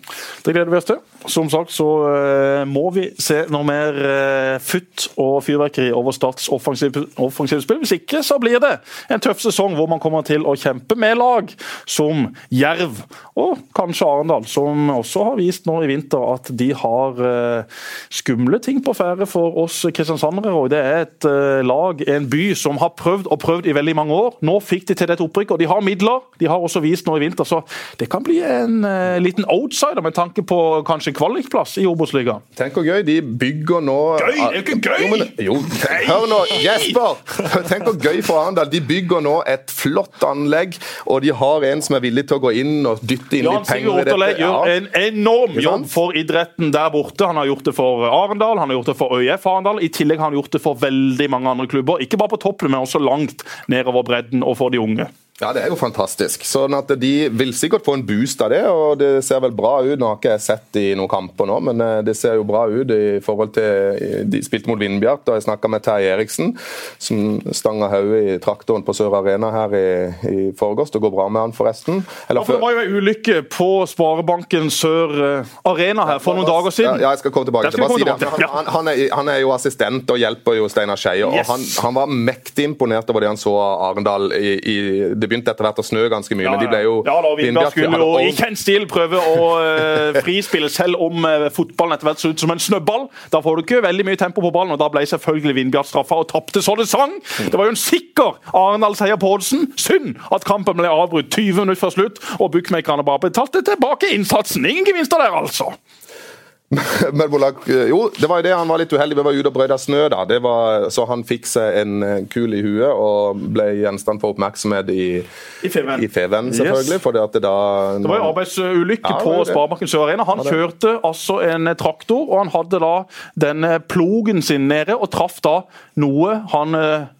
Det gleder vi oss til. Som sagt så eh, må vi se noe mer uh, futt og fyrverkeri over Starts offensive, offensive spill. Hvis ikke så blir det en tøff sesong hvor man kommer til å kjempe med lag som Jerv og kanskje Arendal, som også har vist nå i vinter at de har eh, skumle ting på ferde for oss kristiansandere. og Det er et eh, lag, en by, som har prøvd og prøvd i veldig mange år. Nå fikk de til dette opprykket, og de har midler. De har også vist nå i vinter, så det kan bli en liten liten outsider med tanke på kanskje kvalikplass i Obos-ligaen. Tenk hvor gøy. De bygger nå Gøy? Det er jo ikke gøy! Jo, men, jo, hør nå, Jesper! *laughs* Tenk hvor gøy for Arendal. De bygger nå et flott anlegg, og de har en som er villig til å gå inn og dytte inn Jan litt penger Sigurd i dette. gjør en enorm jobb for idretten der borte. Han har gjort det for Arendal, han har gjort det for ØIF Arendal. I tillegg har han gjort det for veldig mange andre klubber. Ikke bare på toppen, men også langt nedover bredden og for de unge. Ja, det er jo fantastisk. Sånn at De vil sikkert få en boost av det, og det ser vel bra ut. Nå har ikke jeg sett i noen kamper nå, men eh, det ser jo bra ut i forhold til De spilte mot Vindbjart, og jeg snakka med Terje Eriksen, som stanga hodet i traktoren på Sør Arena her i, i forgårs. Det går bra med han, forresten. Eller Ja, for det var jo en ulykke på Sparebanken Sør eh, Arena her for noen dager siden. Ja, jeg skal komme tilbake til si det. Han, han, han, er, han er jo assistent og hjelper jo Steinar Skeie. Yes. og han, han var mektig imponert over det han så av Arendal. I, i, det begynte etter hvert å snø ganske mye, men de ble jo Ja, da, Vindbjart skulle jo i kjent stil prøve å uh, frispille, selv om uh, fotballen etter hvert så ut som en snøball. Da får du ikke veldig mye tempo på ballen, og da ble selvfølgelig Vindbjart straffa og tapte så det sang. Det var jo en sikker Arendal-seier på oddsen. Synd at kampen ble avbrutt 20 minutter før slutt, og bookmakerne bare betalte tilbake innsatsen. Ingen gevinster der, altså. Men jo, det var jo det han var litt uheldig. Vi var ute og brøyta snø, da. Det var, så han fikk seg en eh, kul i huet og ble gjenstand for oppmerksomhet i, I Feven. i Feven, selvfølgelig. Yes. fordi at det da Det var jo arbeidsulykke Ja, på. Sparebanken Sør Arena. Han kjørte altså en traktor, og han hadde da den plogen sin nede og traff da noe han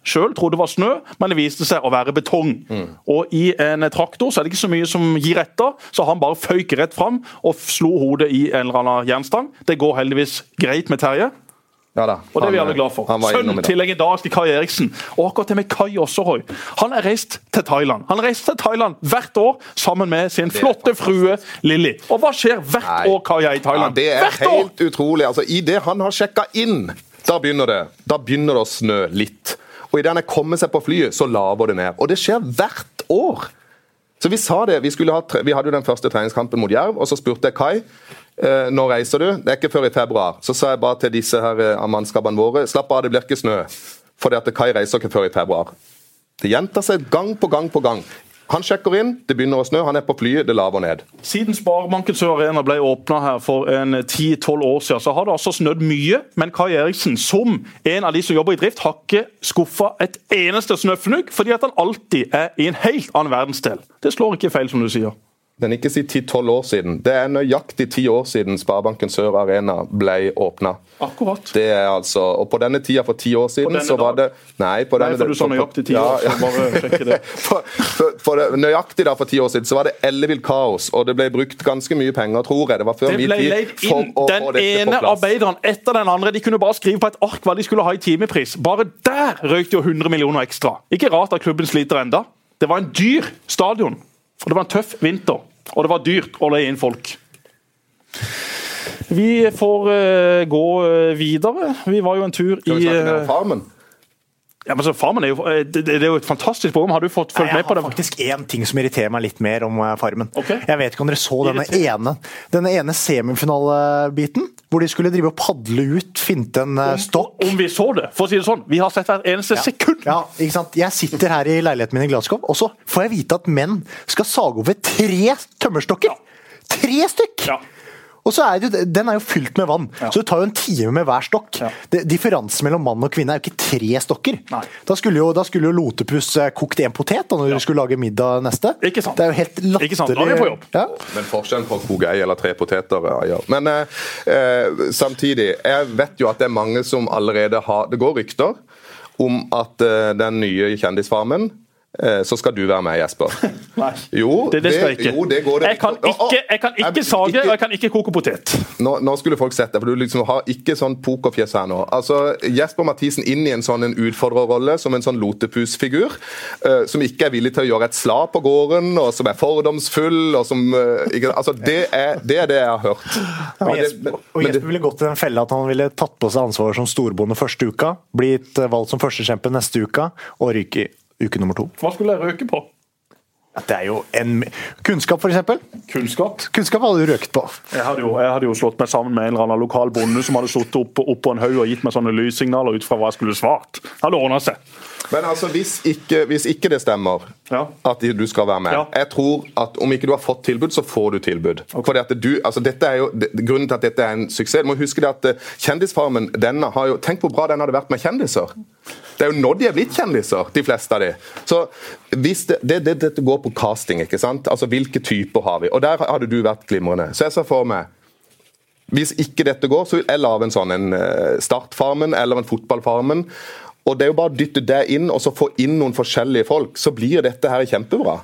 sjøl trodde var snø, men det viste seg å være betong. Mm. Og i en traktor så er det ikke så mye som gir etter, så han bare føyk rett fram og slo hodet i en eller annen jernstang. Det går heldigvis greit med Terje. Ja da. Og det er vi alle glad for. Sønnen til legendariske Kai Eriksen. Og akkurat det med Kai også, Han er reist til Thailand. Han reist til Thailand hvert år sammen med sin flotte frue Lilly. Og hva skjer hvert Nei. år Kai er i Ja, Thailand? det er hvert år! helt utrolig. Altså, Idet han har sjekka inn, da begynner det Da begynner det å snø litt. Og idet han er kommet seg på flyet, så laver det ned. Og det skjer hvert år. Så Vi sa det, vi, ha, vi hadde jo den første treningskampen mot Jerv, og så spurte jeg Kai eh, når reiser du? Det er ikke før i februar. Så sa jeg bare til disse her eh, mannskapene våre slapp av, det blir ikke snø. Fordi at Kai reiser ikke før i februar. Det gjentar seg gang på gang på gang. Han sjekker inn, det begynner å snø, han er på flyet, det laver ned. Siden Sparebanken Sør Arena ble åpna her for en 10-12 år siden, så har det altså snødd mye. Men Kai Eriksen, som en av de som jobber i drift, har ikke skuffa et eneste snøfnugg, fordi at han alltid er i en helt annen verdensdel. Det slår ikke feil, som du sier. Men ikke si 10-12 år siden. Det er nøyaktig ti år siden Sparebanken Sør Arena ble åpna. Akkurat. Det er altså, og på denne tida for ti år siden så var det? Nei, på Nei, denne for du sa nøyaktig ti år, så bare sjekke det. *laughs* for, for, for nøyaktig da for ti år siden så var det ellevilt kaos, og det ble brukt ganske mye penger, tror jeg. Det var før Det min tid. for å den få dette på ene plass. arbeideren etter den andre. De kunne bare skrive på et ark hva de skulle ha i timepris. Bare der røyk det jo 100 millioner ekstra. Ikke rart at klubben sliter enda. Det var en dyr stadion, og det var en tøff vinter. Og det var dyrt å leie inn folk. Vi får eh, gå eh, videre. Vi var jo en tur Skal i vi snakke mer eh, om Farmen? Ja, men så Farmen er jo, eh, det, det er jo et fantastisk program. Har du fått fulgt med på det? jeg har faktisk én ting som irriterer meg litt mer om eh, Farmen. Okay. Jeg vet ikke om dere så denne ene, denne ene semifinalebiten, hvor de skulle drive og padle ut, finte en om, stokk. Om vi så det, for å si det sånn. Vi har sett hvert eneste sekund. Ja, ikke sant? Jeg sitter her i leiligheten min i Glasgow, og så får jeg vite at menn skal sage over tre tømmerstokker! Tre stykk! Ja. Og så er det, Den er jo fylt med vann, så det tar jo en time med hver stokk. Ja. Differansen mellom mann og kvinne er jo ikke tre stokker. Nei. Da skulle jo, da skulle jo Lotepus eh, kokt en potet da når du skulle lage middag neste. Ikke sant. Det er jo helt latterlig. Ikke sant, da er vi på jobb. Ja. Men forskjellen på å koke ei eller tre poteter ja, ja. Men eh, eh, samtidig, jeg vet jo at det er mange som allerede har Det går rykter om at eh, den nye Kjendisfarmen eh, så skal du være med, Jesper. *laughs* Nei, Jo, det, det skal jeg ikke. Jo, det går det. Jeg kan ikke, jeg kan ikke Jeg- sage, ikke- og jeg kan ikke koke potet. Nå, nå skulle folk sett det, for du liksom har ikke sånn pokerfjes her nå. Altså, Jesper Mathisen inn i en sånn en utfordrerrolle som en sånn lotepusfigur, uh, som ikke er villig til å gjøre et slag på gården, og som er fordomsfull, og som uh, ikke, Altså, det er, det er det jeg har hørt. Og Men Jesper, men og Jesper ville gått i den fella at han ville tatt på seg ansvaret som storbonde første uka, blitt eh, valgt som førstekjempe neste uka og ryker uke nummer to. Hva skulle jeg røke på? Det er jo en Kunnskap, f.eks. Kunnskap. Kunnskap hadde du røket på. Jeg hadde, jo, jeg hadde jo slått meg sammen med en eller annen lokal bonde som hadde sittet opp, opp på en haug og gitt meg sånne lyssignaler ut fra hva jeg skulle svart. Det hadde ordna seg. Men altså, hvis ikke, hvis ikke det stemmer Ja. at du skal være med Ja. Jeg tror at om ikke du har fått tilbud, så får du tilbud. Fordi at du, altså dette er jo, Grunnen til at dette er en suksess Du må huske det at eh, Kjendisfarmen denne har jo, Tenk hvor bra den hadde vært med kjendiser. Det er jo nå de er blitt kjendiser, de fleste av de. Så hvis det, det, det, Dette går på casting, ikke sant? Altså Hvilke typer har vi? Og Der hadde du vært glimrende. Så jeg ser for meg hvis ikke dette går, så vil jeg lage en sånn en eh, Startfarmen eller en Fotballfarmen. Og Det er jo bare å dytte det inn og så få inn noen forskjellige folk, så blir dette her kjempebra.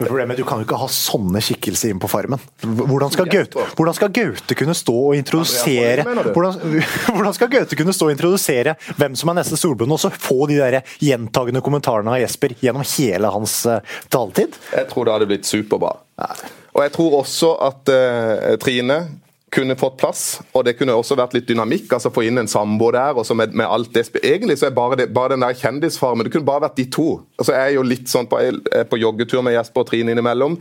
Problemet Du kan jo ikke ha sånne skikkelser inn på Farmen. Hvordan skal Gaute, hvordan skal Gaute kunne stå og introdusere hvordan, *laughs* hvordan skal Gaute kunne stå og introdusere hvem som er neste storbonde, og så få de der gjentagende kommentarene av Jesper gjennom hele hans eh, taletid? Jeg tror det hadde blitt superbra. Og jeg tror også at uh, Trine kunne fått plass, og det kunne også vært litt dynamikk. altså Få inn en samboer der. og så med, med alt det Egentlig så er bare, det, bare den der kjendisfarmen Det kunne bare vært de to. altså Jeg er jo litt sånn på, på joggetur med Jesper og Trine innimellom.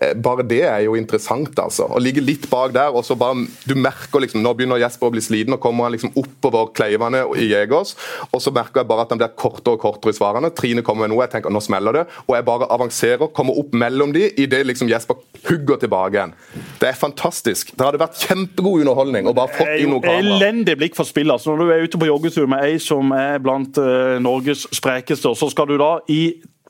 Eh, Bare det er jo interessant, altså. Å ligge litt bak der, og så bare Du merker liksom Nå begynner Jesper å bli sliten, og kommer han liksom oppover kleivene i Jegers, og så merker jeg bare at han blir kortere og kortere i svarene. Trine kommer med noe, jeg tenker nå smeller det, og jeg bare avanserer, kommer opp mellom de idet liksom Jesper hugger tilbake igjen. Det er fantastisk. Det hadde vært kjempegod underholdning å bare fått inn noe kamera. elendig blikk for spill. Altså, når du er ute på joggetur med ei som er blant uh, Norges sprekeste, så skal du da i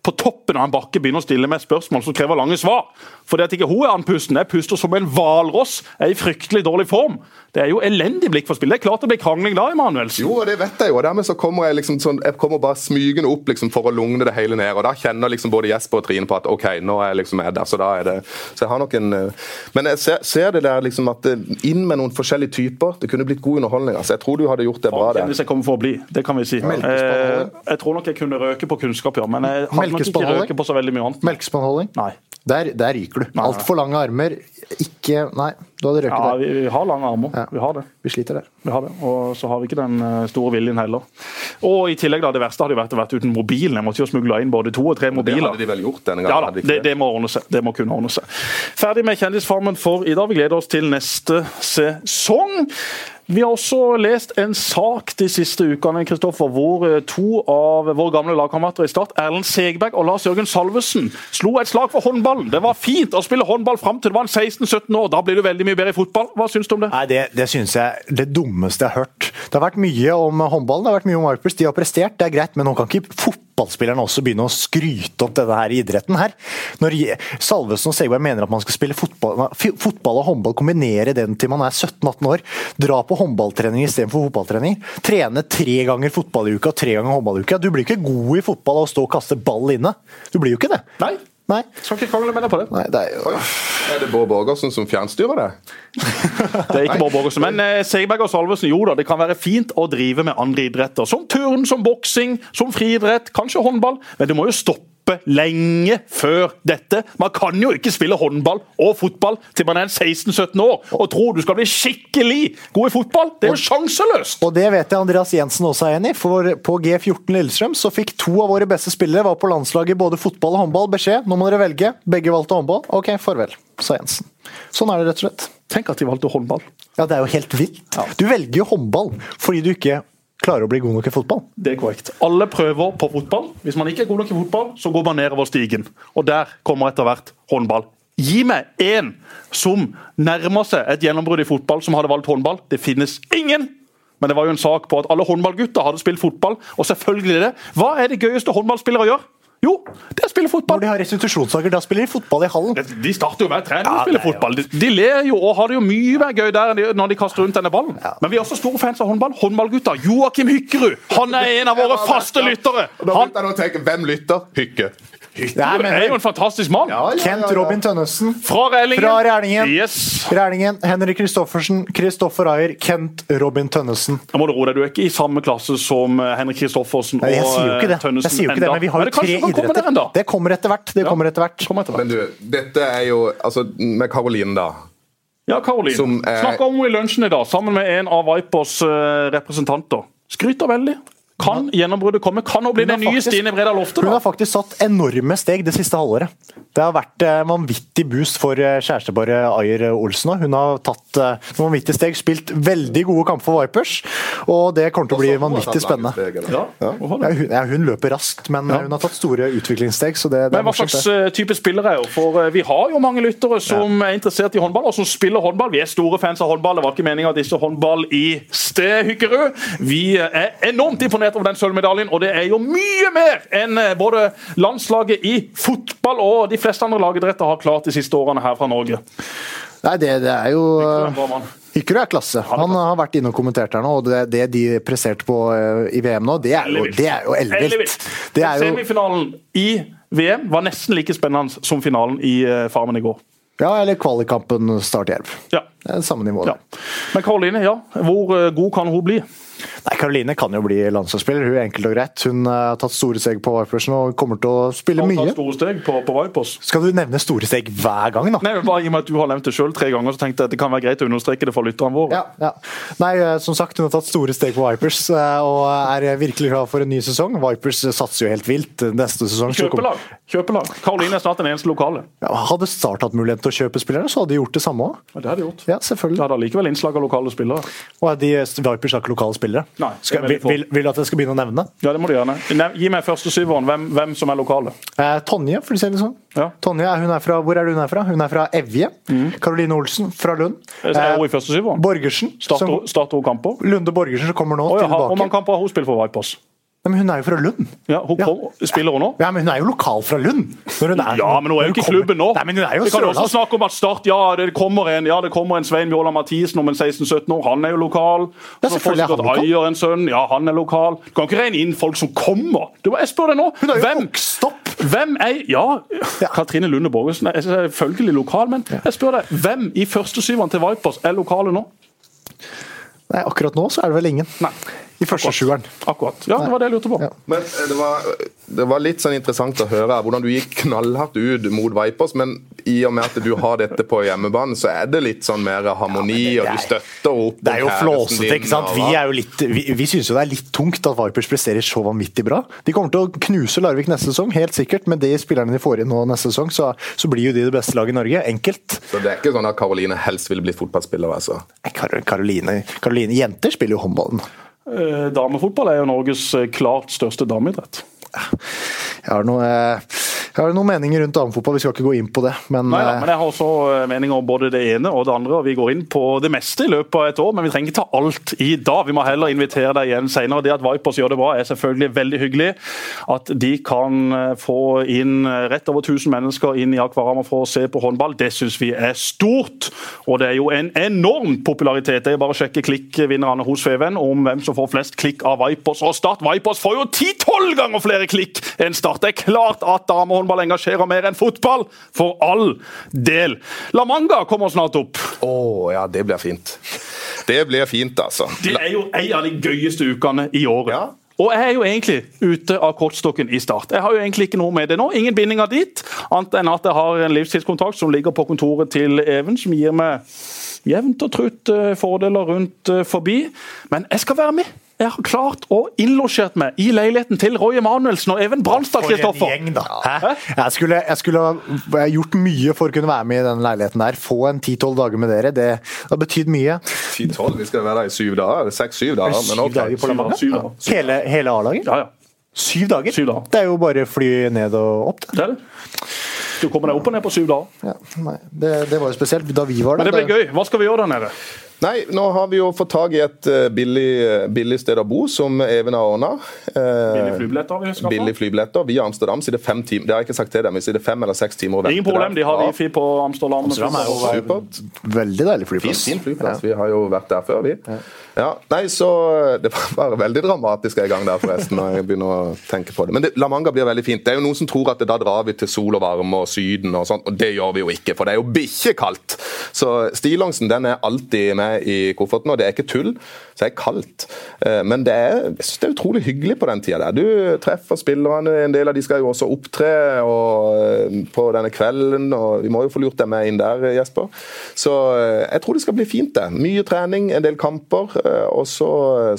på toppen av en bakke begynne å stille med spørsmål som krever lange svar. Fordi at ikke hun er andpusten. Jeg puster som en hvalross. Er i fryktelig dårlig form. Det er jo elendig blikk for spill. Det er klart det blir krangling da, Emanuelsen. Jo, og det vet jeg jo. Dermed så kommer jeg liksom sånn, jeg kommer bare smygende opp liksom for å lugne det hele ned. og Da kjenner liksom både Jesper og Trine på at OK, nå er jeg liksom jeg der. Så da er det Så jeg har nok en eh, Men jeg ser, ser det der liksom at eh, inn med noen forskjellige typer. Det kunne blitt god underholdning. altså. Jeg tror du hadde gjort det bra der. Hvis jeg kommer for å bli, det kan vi si. Eh, jeg tror nok jeg kunne røke på kunnskap, ja. Men jeg har nok ikke røket røke på så veldig mye annet. Melkespannholding? Nei. Der, der ryker du. nei. Altfor lange armer. Ikke Nei, du hadde røket Ja, der. vi, vi har lange armer. Ja. Vi har det. Vi sliter der. Vi har det, og så har vi ikke den eh, store viljen heller. Og i tillegg da, Det verste hadde vært å vært uten mobilen. Jeg måtte jo smugle inn både to og tre mobiler. Det hadde de vel gjort denne gangen? Ja da, hadde de ikke det, det må ordne seg. Det må kunne ordne seg. Ferdig med Kjendisfarmen for i dag. Vi gleder oss til neste sesong. Vi har også lest en sak de siste ukene Kristoffer, hvor eh, to av våre gamle lagkamerater i Start, Erlend Segberg og Lars Jørgen Salvesen, slo et slag for håndballen. Det var fint å spille håndball fram til det var en 16-17 år. Da blir du veldig mye bedre i fotball. Hva syns du om det? Nei, Det, det syns jeg er det dummeste jeg har hørt. Det har vært mye om håndballen, det har vært mye om Marpers. De har prestert, det er greit, men nå kan ikke fotballspillerne også begynne å skryte opp denne her idretten her. Når Salvesen og Segberg mener at man skal spille fotball, fotball og håndball, kombinere den til man er 17-18 år, dra på håndballtrening istedenfor fotballtrening, trene tre ganger fotball i uka tre ganger håndball i uka. Du blir ikke god i fotball av å stå og kaste ball inne. Du blir jo ikke det. Nei. Nei. Skal ikke krangle med deg på det. Nei, det er jo... Er det Bård Borgersen som fjernstyrer det? *laughs* Det er ikke Bård Borgersen. Men eh, Segberg og Salvesen, jo da, det kan være fint å drive med andre idretter. Som turn, som boksing, som friidrett, kanskje håndball. Men det må jo stoppe lenge før dette. Man kan jo ikke spille håndball og fotball til man er 16-17 år og tro du skal bli skikkelig god i fotball. Det er jo sjanseløst! Og det vet jeg Andreas Jensen også er enig i, for på G14 Lillestrøm så fikk to av våre beste spillere var på landslaget i både fotball og håndball beskjed. Nå må dere velge. Begge valgte håndball. Ok, farvel, sa Jensen. Sånn er det rett og slett. Tenk at de valgte håndball. Ja, det er jo helt vilt. Du velger jo håndball fordi du ikke klarer å bli god nok i fotball. Det er korrekt. Alle prøver på fotball. Hvis man ikke er god nok i fotball, så går man nedover stigen. Og der kommer etter hvert håndball. Gi meg én som nærmer seg et gjennombrudd i fotball, som hadde valgt håndball. Det finnes ingen! Men det var jo en sak på at alle håndballgutter hadde spilt fotball, og selvfølgelig det. Hva er det gøyeste håndballspillere gjør? Jo, det er å spille Når fotball. de har restitusjonssaker, da spiller de fotball i hallen. De starter jo hver trening og Ja, spiller er fotball. De, de ler jo og har det jo mye mer gøy der enn de- når de kaster rundt denne ballen. Men vi er også store fans av håndball. Håndballgutta. Joakim Hykkerud. Han er en av våre faste lyttere. Han begynte jeg å tenke, Hvem lytter? Hykke. Nei, er jo en fantastisk mann. Kent Robin Tønnesen. Fra Rælingen. Fra Rælingen. Yes. Rælingen, Henrik Kristoffersen, Kristoffer Ayer, Kent Robin Tønnesen. Da må du ro deg. Du er ikke i samme klasse som eh, Henrik Kristoffersen og Tønnesen. jeg sier jo ikke det, eh, jeg sier jo ikke det men vi har jo det tre komme idretter. Det kommer etter hvert. Det kommer etter hvert. Kommer etter hvert. Men du, dette er jo altså Med Karoline, da. Ja, Karoline. Som er- Snakka om henne i lunsjen i dag, sammen med en av Vipers eh, representanter. Skryter veldig. Kan gjennombruddet komme? Kan hun bli den nye faktisk- Stine Bredal Lofte? Hun har faktisk satt enorme steg det siste halvåret. Det har vært eh, vanvittig boost for eh, kjæresteparet Ayer Olsen. Hun har tatt eh, vanvittige steg, spilt veldig gode kamper for Vipers, og det kommer til å bli vanvittig spennende. Ja, hun Ja, hun, ja, hun løper raskt, men ja. hun har tatt store utviklingssteg. så det, det Men hva slags type spiller er hun? For Vi har jo mange lyttere som er interessert i håndball, og som spiller håndball. Vi er store fans av håndball. Det var ikke meninga at disse håndball i sted, Hykkerud. Vi er enormt imponert over den sølvmedaljen, og det er jo mye mer enn eh, både landslaget i fotball og de fleste andre lagidretter har klart de siste årene her fra Norge. Nei, det, det er jo Hykkerud er klasse. Han har vært inne og kommentert her nå, og det, det de presterte på eh, i VM nå, det er jo, det er jo ellevilt. Semifinalen i VM var nesten like spennende som finalen i eh, Farmen i går. Ja, eller kvalikkampen Start Jerv. Ja. Det er samme nivå. ja. Men Karoline, ja. Hvor eh, god kan hun bli? Nei, Karoline kan jo bli landslagsspiller, hun er enkelt og greit. Hun eh, har tatt store steg på Vipersen og kommer til å spille mye. tatt store steg på, på Vipers? Skal du nevne store steg hver gang, da? Nei, bare i og med at Du har nevnt det selv tre ganger, så tenkte jeg at det kan være greit å understreke det for lytterne våre. Ja, ja. Nei, eh, som sagt, hun har tatt store steg på Vipers og er virkelig klar for en ny sesong. Vipers satser jo helt vilt neste sesong. Kjøpelag. Kjøpelag. Karoline er snart den eneste lokale. Ja, hadde Start hatt mulighet til å kjøpe spillerne, så hadde de gjort det samme òg. Ja, det har de gjort. Ja, Det selvfølgelig. hadde allikevel innslag av lokale spillere. Og de Vipers har ikke lokale spillere. Nei, er skal, vil, vil, vil du at jeg skal begynne å nevne? Ja, det må du gjerne. Gi meg første syveren. Hvem, hvem som er lokale. Eh, Tonje, for å si det sånn. Ja. Tonje, er- er fra, hvor er hun er fra? Hun er fra Evje. Karoline Olsen fra Lund. Mm. Er hun i første syveren? Borgersen. Starter, hun kamper? Lunde Borgersen som kommer nå oh, ja, Hvor mange tilbake. kamper har hun spilt for Vipers? Nei, men hun er jo fra Lund. Ja, hun kom, Spiller hun nå? Ja, men hun er jo lokal fra Lund. Er, Ja, men hun er jo ikke i klubben nå. Nei, men hun er jo Vi kan også snakke om at Start, ja, det kommer en ja, det kommer en Svein Bjørla Mathisen om en 16-17 år. Han er jo lokal. Ja, selvfølgelig er han lokal. Eier en sønn. Ja, han er lokal. Du kan ikke regne inn folk som kommer. Du, jeg spør deg nå. Hun er jo Hvem, opp. hvem er Ja, Ja. Katrine Lunde Borgersen er selvfølgelig lokal, men jeg spør deg, hvem i førstesyveren til Vipers er lokale nå? Nei, akkurat nå så er det vel ingen. Nei. I første sjueren. Akkurat. Ja, det var det jeg lurte på. Ja. Men eh, det var, det var litt sånn interessant å høre hvordan du gikk knallhardt ut mot Vipers, men i og med at du har dette på hjemmebane, så er det litt sånn mer harmoni, det og er- du støtter opp Det er jo flåsete, din, ikke sant. Vi, er jo litt, vi, vi syns jo det er litt tungt at Vipers presterer så vanvittig bra. De kommer til å knuse Larvik neste sesong, helt sikkert. Med de spillerne de får inn nå neste sesong, så, så blir jo de det beste laget i Norge. Enkelt. Så det er ikke sånn at Karoline helst ville blitt fotballspiller, altså? Karoline, Karoline Jenter spiller jo håndballen. Eh, Damefotball er jo Norges eh, klart største dameidrett. Jeg har, noe, jeg har noen meninger rundt damefotball, vi skal ikke gå inn på det. Men, Nei da, eh, men jeg har også eh, meninger om både det ene og det andre. og Vi går inn på det meste i løpet av et år, men vi trenger ikke ta alt i dag. Vi må heller invitere deg igjen senere. Det at Vipers gjør det bra, er selvfølgelig veldig hyggelig. At de kan eh, få inn rett over 1000 mennesker inn i Akvarama for å se på håndball, det syns vi er stort. Og det er jo en enorm popularitet. Det er bare å sjekke klikkvinnerne hos Feven om hvem som får flest klikk av Vipers og Start. Vipers får jo 10-12 ganger flere klikk enn Start. Det er klart at damehåndball engasjerer mer enn fotball, for all del. La Manga kommer snart opp. Å ja, det blir fint. Det blir fint, altså. Det er jo en av de gøyeste ukene i året. Ja. Og jeg er jo egentlig ute av kortstokken i Start. Jeg har jo egentlig ikke noe med det nå. Ingen bindinger dit, annet enn at jeg har en livstidskontrakt som ligger på kontoret til Even, som gir meg jevnt og trutt eh, fordeler rundt eh, forbi. Men jeg skal være med. Jeg har klart å innlosjert meg i leiligheten til Roy Emanuelsen og Even en Kristoffer. gjeng, da. Hæ? Jeg skulle, jeg skulle ha gjort mye for å kunne være med i den leiligheten der. Få en 10-12 dager med dere. Det har betydd mye. 10-12, vi skal være der i syv dager. Seks-syv dager. Men okay. dager på Syv dager. Hele, hele A-laget? Ja, ja. Syv dager? Syv dager. Det er jo bare fly ned og opp. Det. Det er det. Du kommer deg opp og ned på syv dager. Ja, nei, det, det var jo spesielt da vi var Men det blir gøy. Hva skal vi gjøre der nede? Nei, nå har vi jo fått tak i et eh, billig, billig sted å bo, som Even har ordna. Billige flybilletter har vi skaffa. Billig flybilletter. Via Amsterdam sitter fem timer Det har jeg ikke sagt til dem, vi det fem eller seks timer å vente. Ingen problem, de har Ja, wifi på Amsterdam. Amsterdam er jo Supert. veldig deilig flyplass. fin flyplass. Vi har jo vært der før, vi. Ja, nei, så Det var bare veldig dramatisk en gang der, forresten. når jeg begynner å tenke på det. Men det, La Manga blir veldig fint. Det er jo Noen som tror at det, da drar vi til sol og varme og Syden og sånt, og det gjør vi jo ikke. For det er jo bikkjekaldt. Så stillongsen den er alltid med i kofferten, og det er ikke tull. Så er det kaldt. Eh, Men det er, jeg synes det er utrolig hyggelig på den tida der. Du treffer spillerne, en del av de skal jo også opptre og, eh, på denne kvelden, og vi må jo få lurt dem med inn der, Jesper. Så eh, jeg tror det skal bli fint, det. Mye trening, en del kamper, og så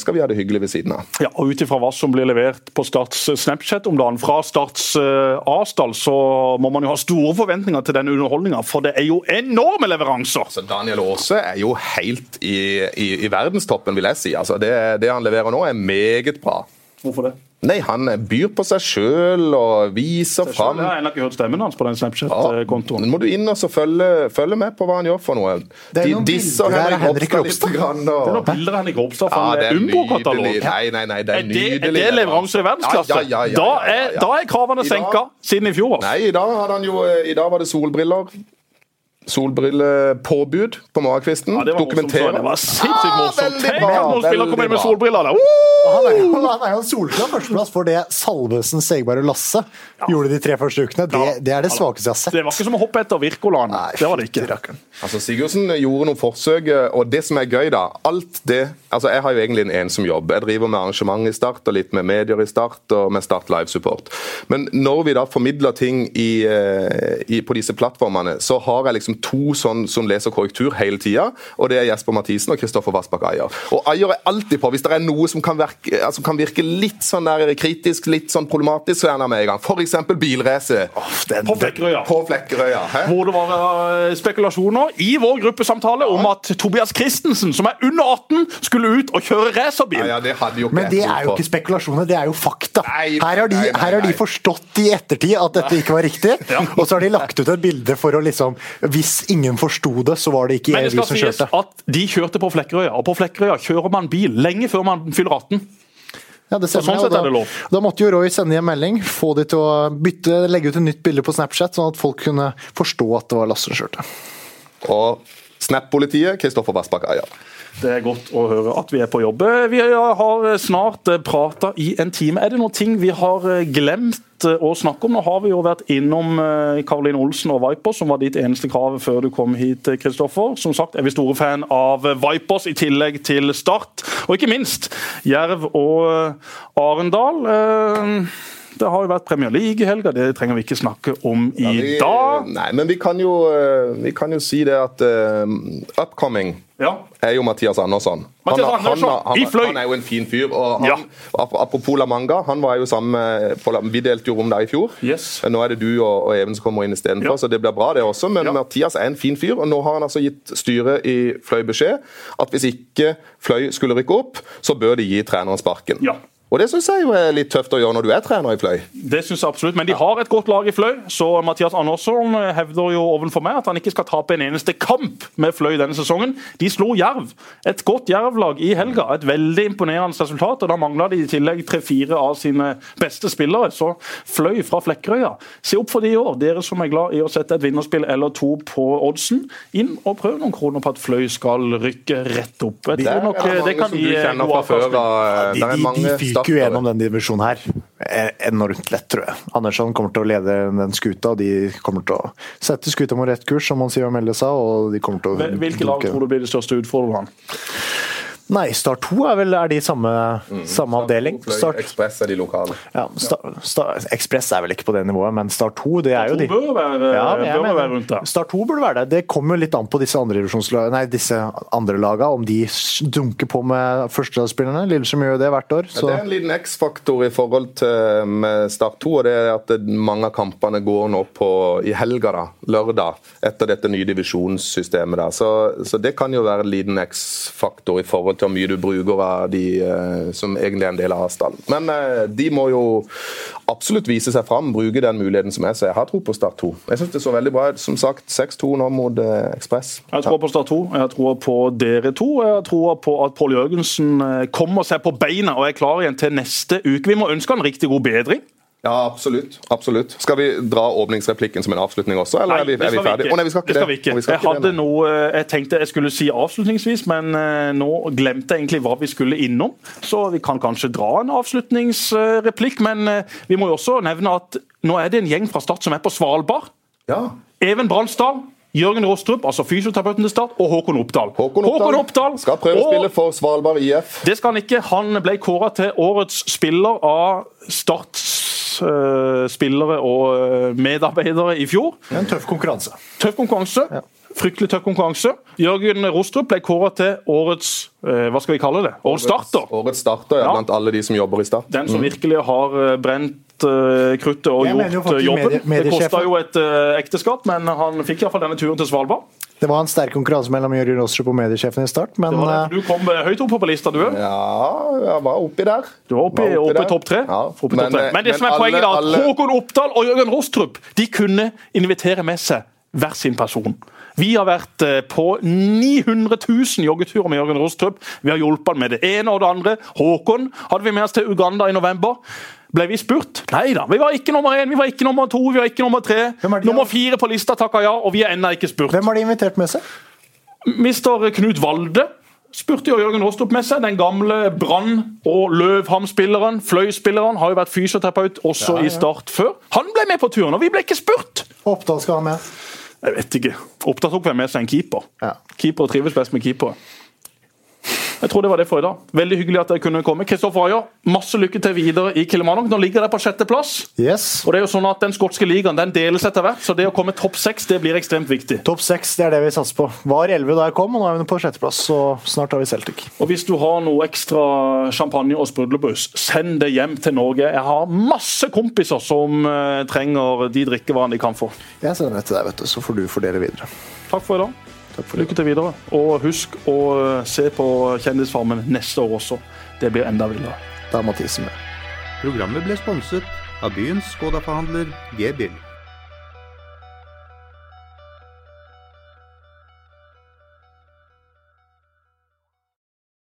skal vi ha det hyggelig ved siden av. Ja, og Ut ifra hva som blir levert på Starts Snapchat om dagen, fra Starts Asdal, så må man jo ha store forventninger til den underholdninga. For det er jo enorme leveranser! Så Daniel Aase er jo helt i, i, i verdenstoppen, vil jeg si. Altså, det, det han leverer nå, er meget bra. Hvorfor det? Nei, han byr på seg sjøl og viser Jeg har ennå ikke hørt stemmen hans på den Snapchat-kontoen. nå må du inn og så følge, følge med på hva han gjør for noe. Det er De noen disser bilder av Henrik Henrik Ropstad litt. Grann, Det er noen bilder av Henrik Ropstad Ja, fra det en Umbo-katalog. nydelig. Nei, nei, nei, det er Er det, er det leveranse i verdensklasse? Ja, ja, ja, ja, Da, ja, er, ja, ja. da er kravene senka siden i fjor. Nei, i dag, hadde han jo, I dag var det solbriller. Solbrillepåbud på morgenkvisten. Ja, det var så Det var sinnssykt morsomt. Tenk at noen spillere kommer inn med solbriller. Uh! Han er, jo, han er jo en solklar førsteplass for det Salvesen, Segberg og Lasse gjorde de tre første ukene. Det, det er det svakeste jeg har sett. Det var ikke som å hoppe etter Wirkolan. Det var det ikke. Altså Sigurdsen gjorde noen forsøk, og det som er gøy, da alt det, altså Jeg har jo egentlig en ensom jobb. Jeg driver med arrangement i Start og litt med medier i Start og med Start Live Support. Men når vi da formidler ting i, eh, i, på disse plattformene, så har jeg liksom to sånn som leser korrektur hele tida, og det er Jesper Mathisen og Kristoffer Vassbakk Ayer. Og Ayer er alltid på. Hvis det er noe som kan, virke, altså kan virke litt sånn der kritisk, litt sånn problematisk, så er han med i gang. F.eks. bilrace På Flekkerøya. på Flekkerøya. Hvor det var eh, spekulasjoner i vår gruppesamtale om at Tobias Christensen, som er under 18, skulle ut og kjøre racerbil. Ja, ja, det hadde jo ikke Men det er jo ikke spekulasjoner, det er jo fakta. Nei, Her har de, nei, nei, her har de forstått i ettertid at dette ikke var riktig, *laughs* og så har de lagt ut et bilde for å liksom Hvis ingen forsto det, så var det ikke Eli som kjørte. Men det skal sies at de kjørte på Flekkerøya, og på Flekkerøya kjører man bil lenge før man fyller 18. Ja, det Så stemmer. sånn da, da måtte jo Roy sende en melding, få de til å bytte, legge ut et nytt bilde på Snapchat, sånn at folk kunne forstå at det var Lasse som kjørte. Og Snap-politiet, Kristoffer Vassbakk Eia. Det er godt å høre at vi er på jobb. Vi har snart prata i en time. Er det noen ting vi har glemt å snakke om? Nå har vi jo vært innom Karoline Olsen og Vipers, som var ditt eneste krav før du kom hit, Kristoffer. Som sagt er vi store fan av Vipers, i tillegg til Start. Og ikke minst Jerv og Arendal. Det har jo vært Premier League i helga, det trenger vi ikke snakke om i Ja, vi- dag. Nei, men vi kan jo, eh, vi kan jo si det at uh, upcoming Ja. er jo Mathias Andersson. Mathias han, Andersson, han, han, han er jo en fin fyr. og han, Ja. Apropos La Manga, han var jo sammen med på Vi delte jo rom der i fjor. Yes. Nå er det du og, og Even som kommer inn istedenfor, Ja. så det blir bra, det også. Men Ja. Mathias er en fin fyr, og nå har han altså gitt styret i Fløy beskjed at hvis ikke Fløy skulle rykke opp, så bør de gi treneren sparken. Ja. Og det syns jeg jo er litt tøft å gjøre når du er trener i Fløy. Det synes jeg absolutt, men de har et godt lag i Fløy. Så Mathias Andersson hevder jo ovenfor meg at han ikke skal tape en eneste kamp med Fløy denne sesongen. De slo Jerv. Et godt Jerv-lag i helga. Et veldig imponerende resultat. og Da mangla de i tillegg tre-fire av sine beste spillere. Så Fløy fra Flekkerøya. Se opp for de i år, dere som er glad i å sette et vinnerspill eller to på oddsen. Inn og prøv noen kroner på at Fløy skal rykke rett opp. Jeg tror nok er det det mange kan som gi du kjenner fra før. avkastning. av- De, der er fyker jo gjennom den divisjonen her eh, enormt lett, tror jeg. Andersson kommer til å lede den skuta. og De kommer til å sette skuta på rett kurs, som man sier og melde seg. og de kommer til å Hvilke lag tror du blir de største utfordrerne? Nei, Start 2 er vel er de samme, samme avdeling. Start, Ekspress er de lokale. ja, Ekspress er vel ikke på det nivået, men Start 2 det er jo de. bør være, Ja, bør mener, være rundt der. Start 2 burde være det. Det kommer jo litt an på disse andre, divisjonslag- nei, disse andre lagene, om de dunker på med førstelagsspillerne. Lillestrøm gjør jo det hvert år. Ja, det er en liten X-faktor i forhold til med Start 2, og det er at mange av kampene går nå på i helga, da, lørdag, etter dette nye divisjonssystemet. der. Så, så det kan jo være en liten X-faktor i forhold til hvor mye du bruker av de eh, som egentlig er en del av avstanden. Men eh, de må jo absolutt vise seg fram, bruke den muligheten som er. Så jeg har tro på Start 2. Jeg syns det så veldig bra ut. Som sagt, 6-2 nå mot eh, Ekspress. Jeg tror på Start 2, jeg tror på dere to. Jeg tror på at Pål Jørgensen kommer seg på beina og er klar igjen til neste uke. Vi må ønske han riktig god bedring. Ja, absolutt. absolutt. Skal vi dra åpningsreplikken som en avslutning også, eller er vi, er vi ferdige? Å, nei, vi skal ikke det. Skal vi ikke. Vi skal jeg hadde det noe jeg tenkte jeg skulle si avslutningsvis, men eh, nå glemte jeg egentlig hva vi skulle innom. Så vi kan kanskje dra en avslutningsreplikk, men eh, vi må jo også nevne at nå er det en gjeng fra Start som er på Svalbard. Ja. Even Bransdal, Jørgen Rostrup, altså fysioterapeuten til Start, og Håkon Oppdal. Håkon Oppdal, Oppdal skal prøve å spille for Svalbard IF. Det skal han ikke. Han ble kåra til årets spiller av Starts spillere og eh, medarbeidere i fjor. En tøff konkurranse. Tøff konkurranse. Fryktelig tøff konkurranse. Jørgen Rostrup ble kåra til årets eh, hva skal vi kalle det? Årets starter. Årets starter, ja, Ja. blant alle de som jobber i Start. Den som virkelig har eh, brent eh, kruttet og Jeg mener jo gjort eh, jobben. medie- Det kosta jo et eh, ekteskap, men han fikk iallfall denne turen til Svalbard. Det var en sterk konkurranse mellom Jørgen Rostrup og mediesjefen i start, men eh. Du kom eh, høyt opp på lista, du òg. Ja, jeg var oppi der. Du var oppi, Var oppi oppi topp tre. Ja. Oppi men, topp tre. Men, Men det men som er alle- poenget da, at alle- Håkon Oppdal og Jørgen Rostrup de kunne invitere med seg hver sin person. Vi har vært eh, på 900 000 joggeturer med Jørgen Rostrup. Vi har hjulpet han med det ene og det andre. Håkon hadde vi med oss til Uganda i november. Ble vi spurt? Nei da. Vi var ikke nummer én, vi var ikke nummer to, vi var ikke nummer tre. Er Nummer fire på lista takka ja, og vi er ennå ikke spurt. hvem har de invitert med seg? Mister Knut Valde spurte jo Jørgen Rostrup med seg. Den gamle Brann- og Løvham-spilleren, Fløy-spilleren, har jo vært fysioterapeut også i Start før. Han ble med på turen, og vi ble ikke spurt! Oppdal skal ha med. Jeg vet ikke. Opptatt tok vel med seg en keeper. Ja. Keeper trives best med keeper. Jeg tror det var det for i dag. Veldig hyggelig at dere kunne komme. Kristoffer Ayer, masse lykke til videre i Kilimanjaro. Nå ligger dere på sjetteplass. Yes. Og det er jo sånn at Den skotske ligaen den deles etter hvert, så det å komme topp seks det blir ekstremt viktig. Topp seks, det er det vi satser på. Var elleve da jeg kom, og nå er vi på sjetteplass. Så snart har vi Celtic. Og hvis du har noe ekstra champagne og sprudlebrus, send det hjem til Norge. Jeg har masse kompiser som eh, trenger de drikkevarene de kan få. Jeg sender det til deg, vet du, så får du fordele videre. Takk for i dag. Lykke til videre. Og husk å eh, se på Kjendisfarmen neste år også. Det blir enda villere. Det er Mathisen med. Programmet ble sponset av byens Skoda-forhandler G-Bill.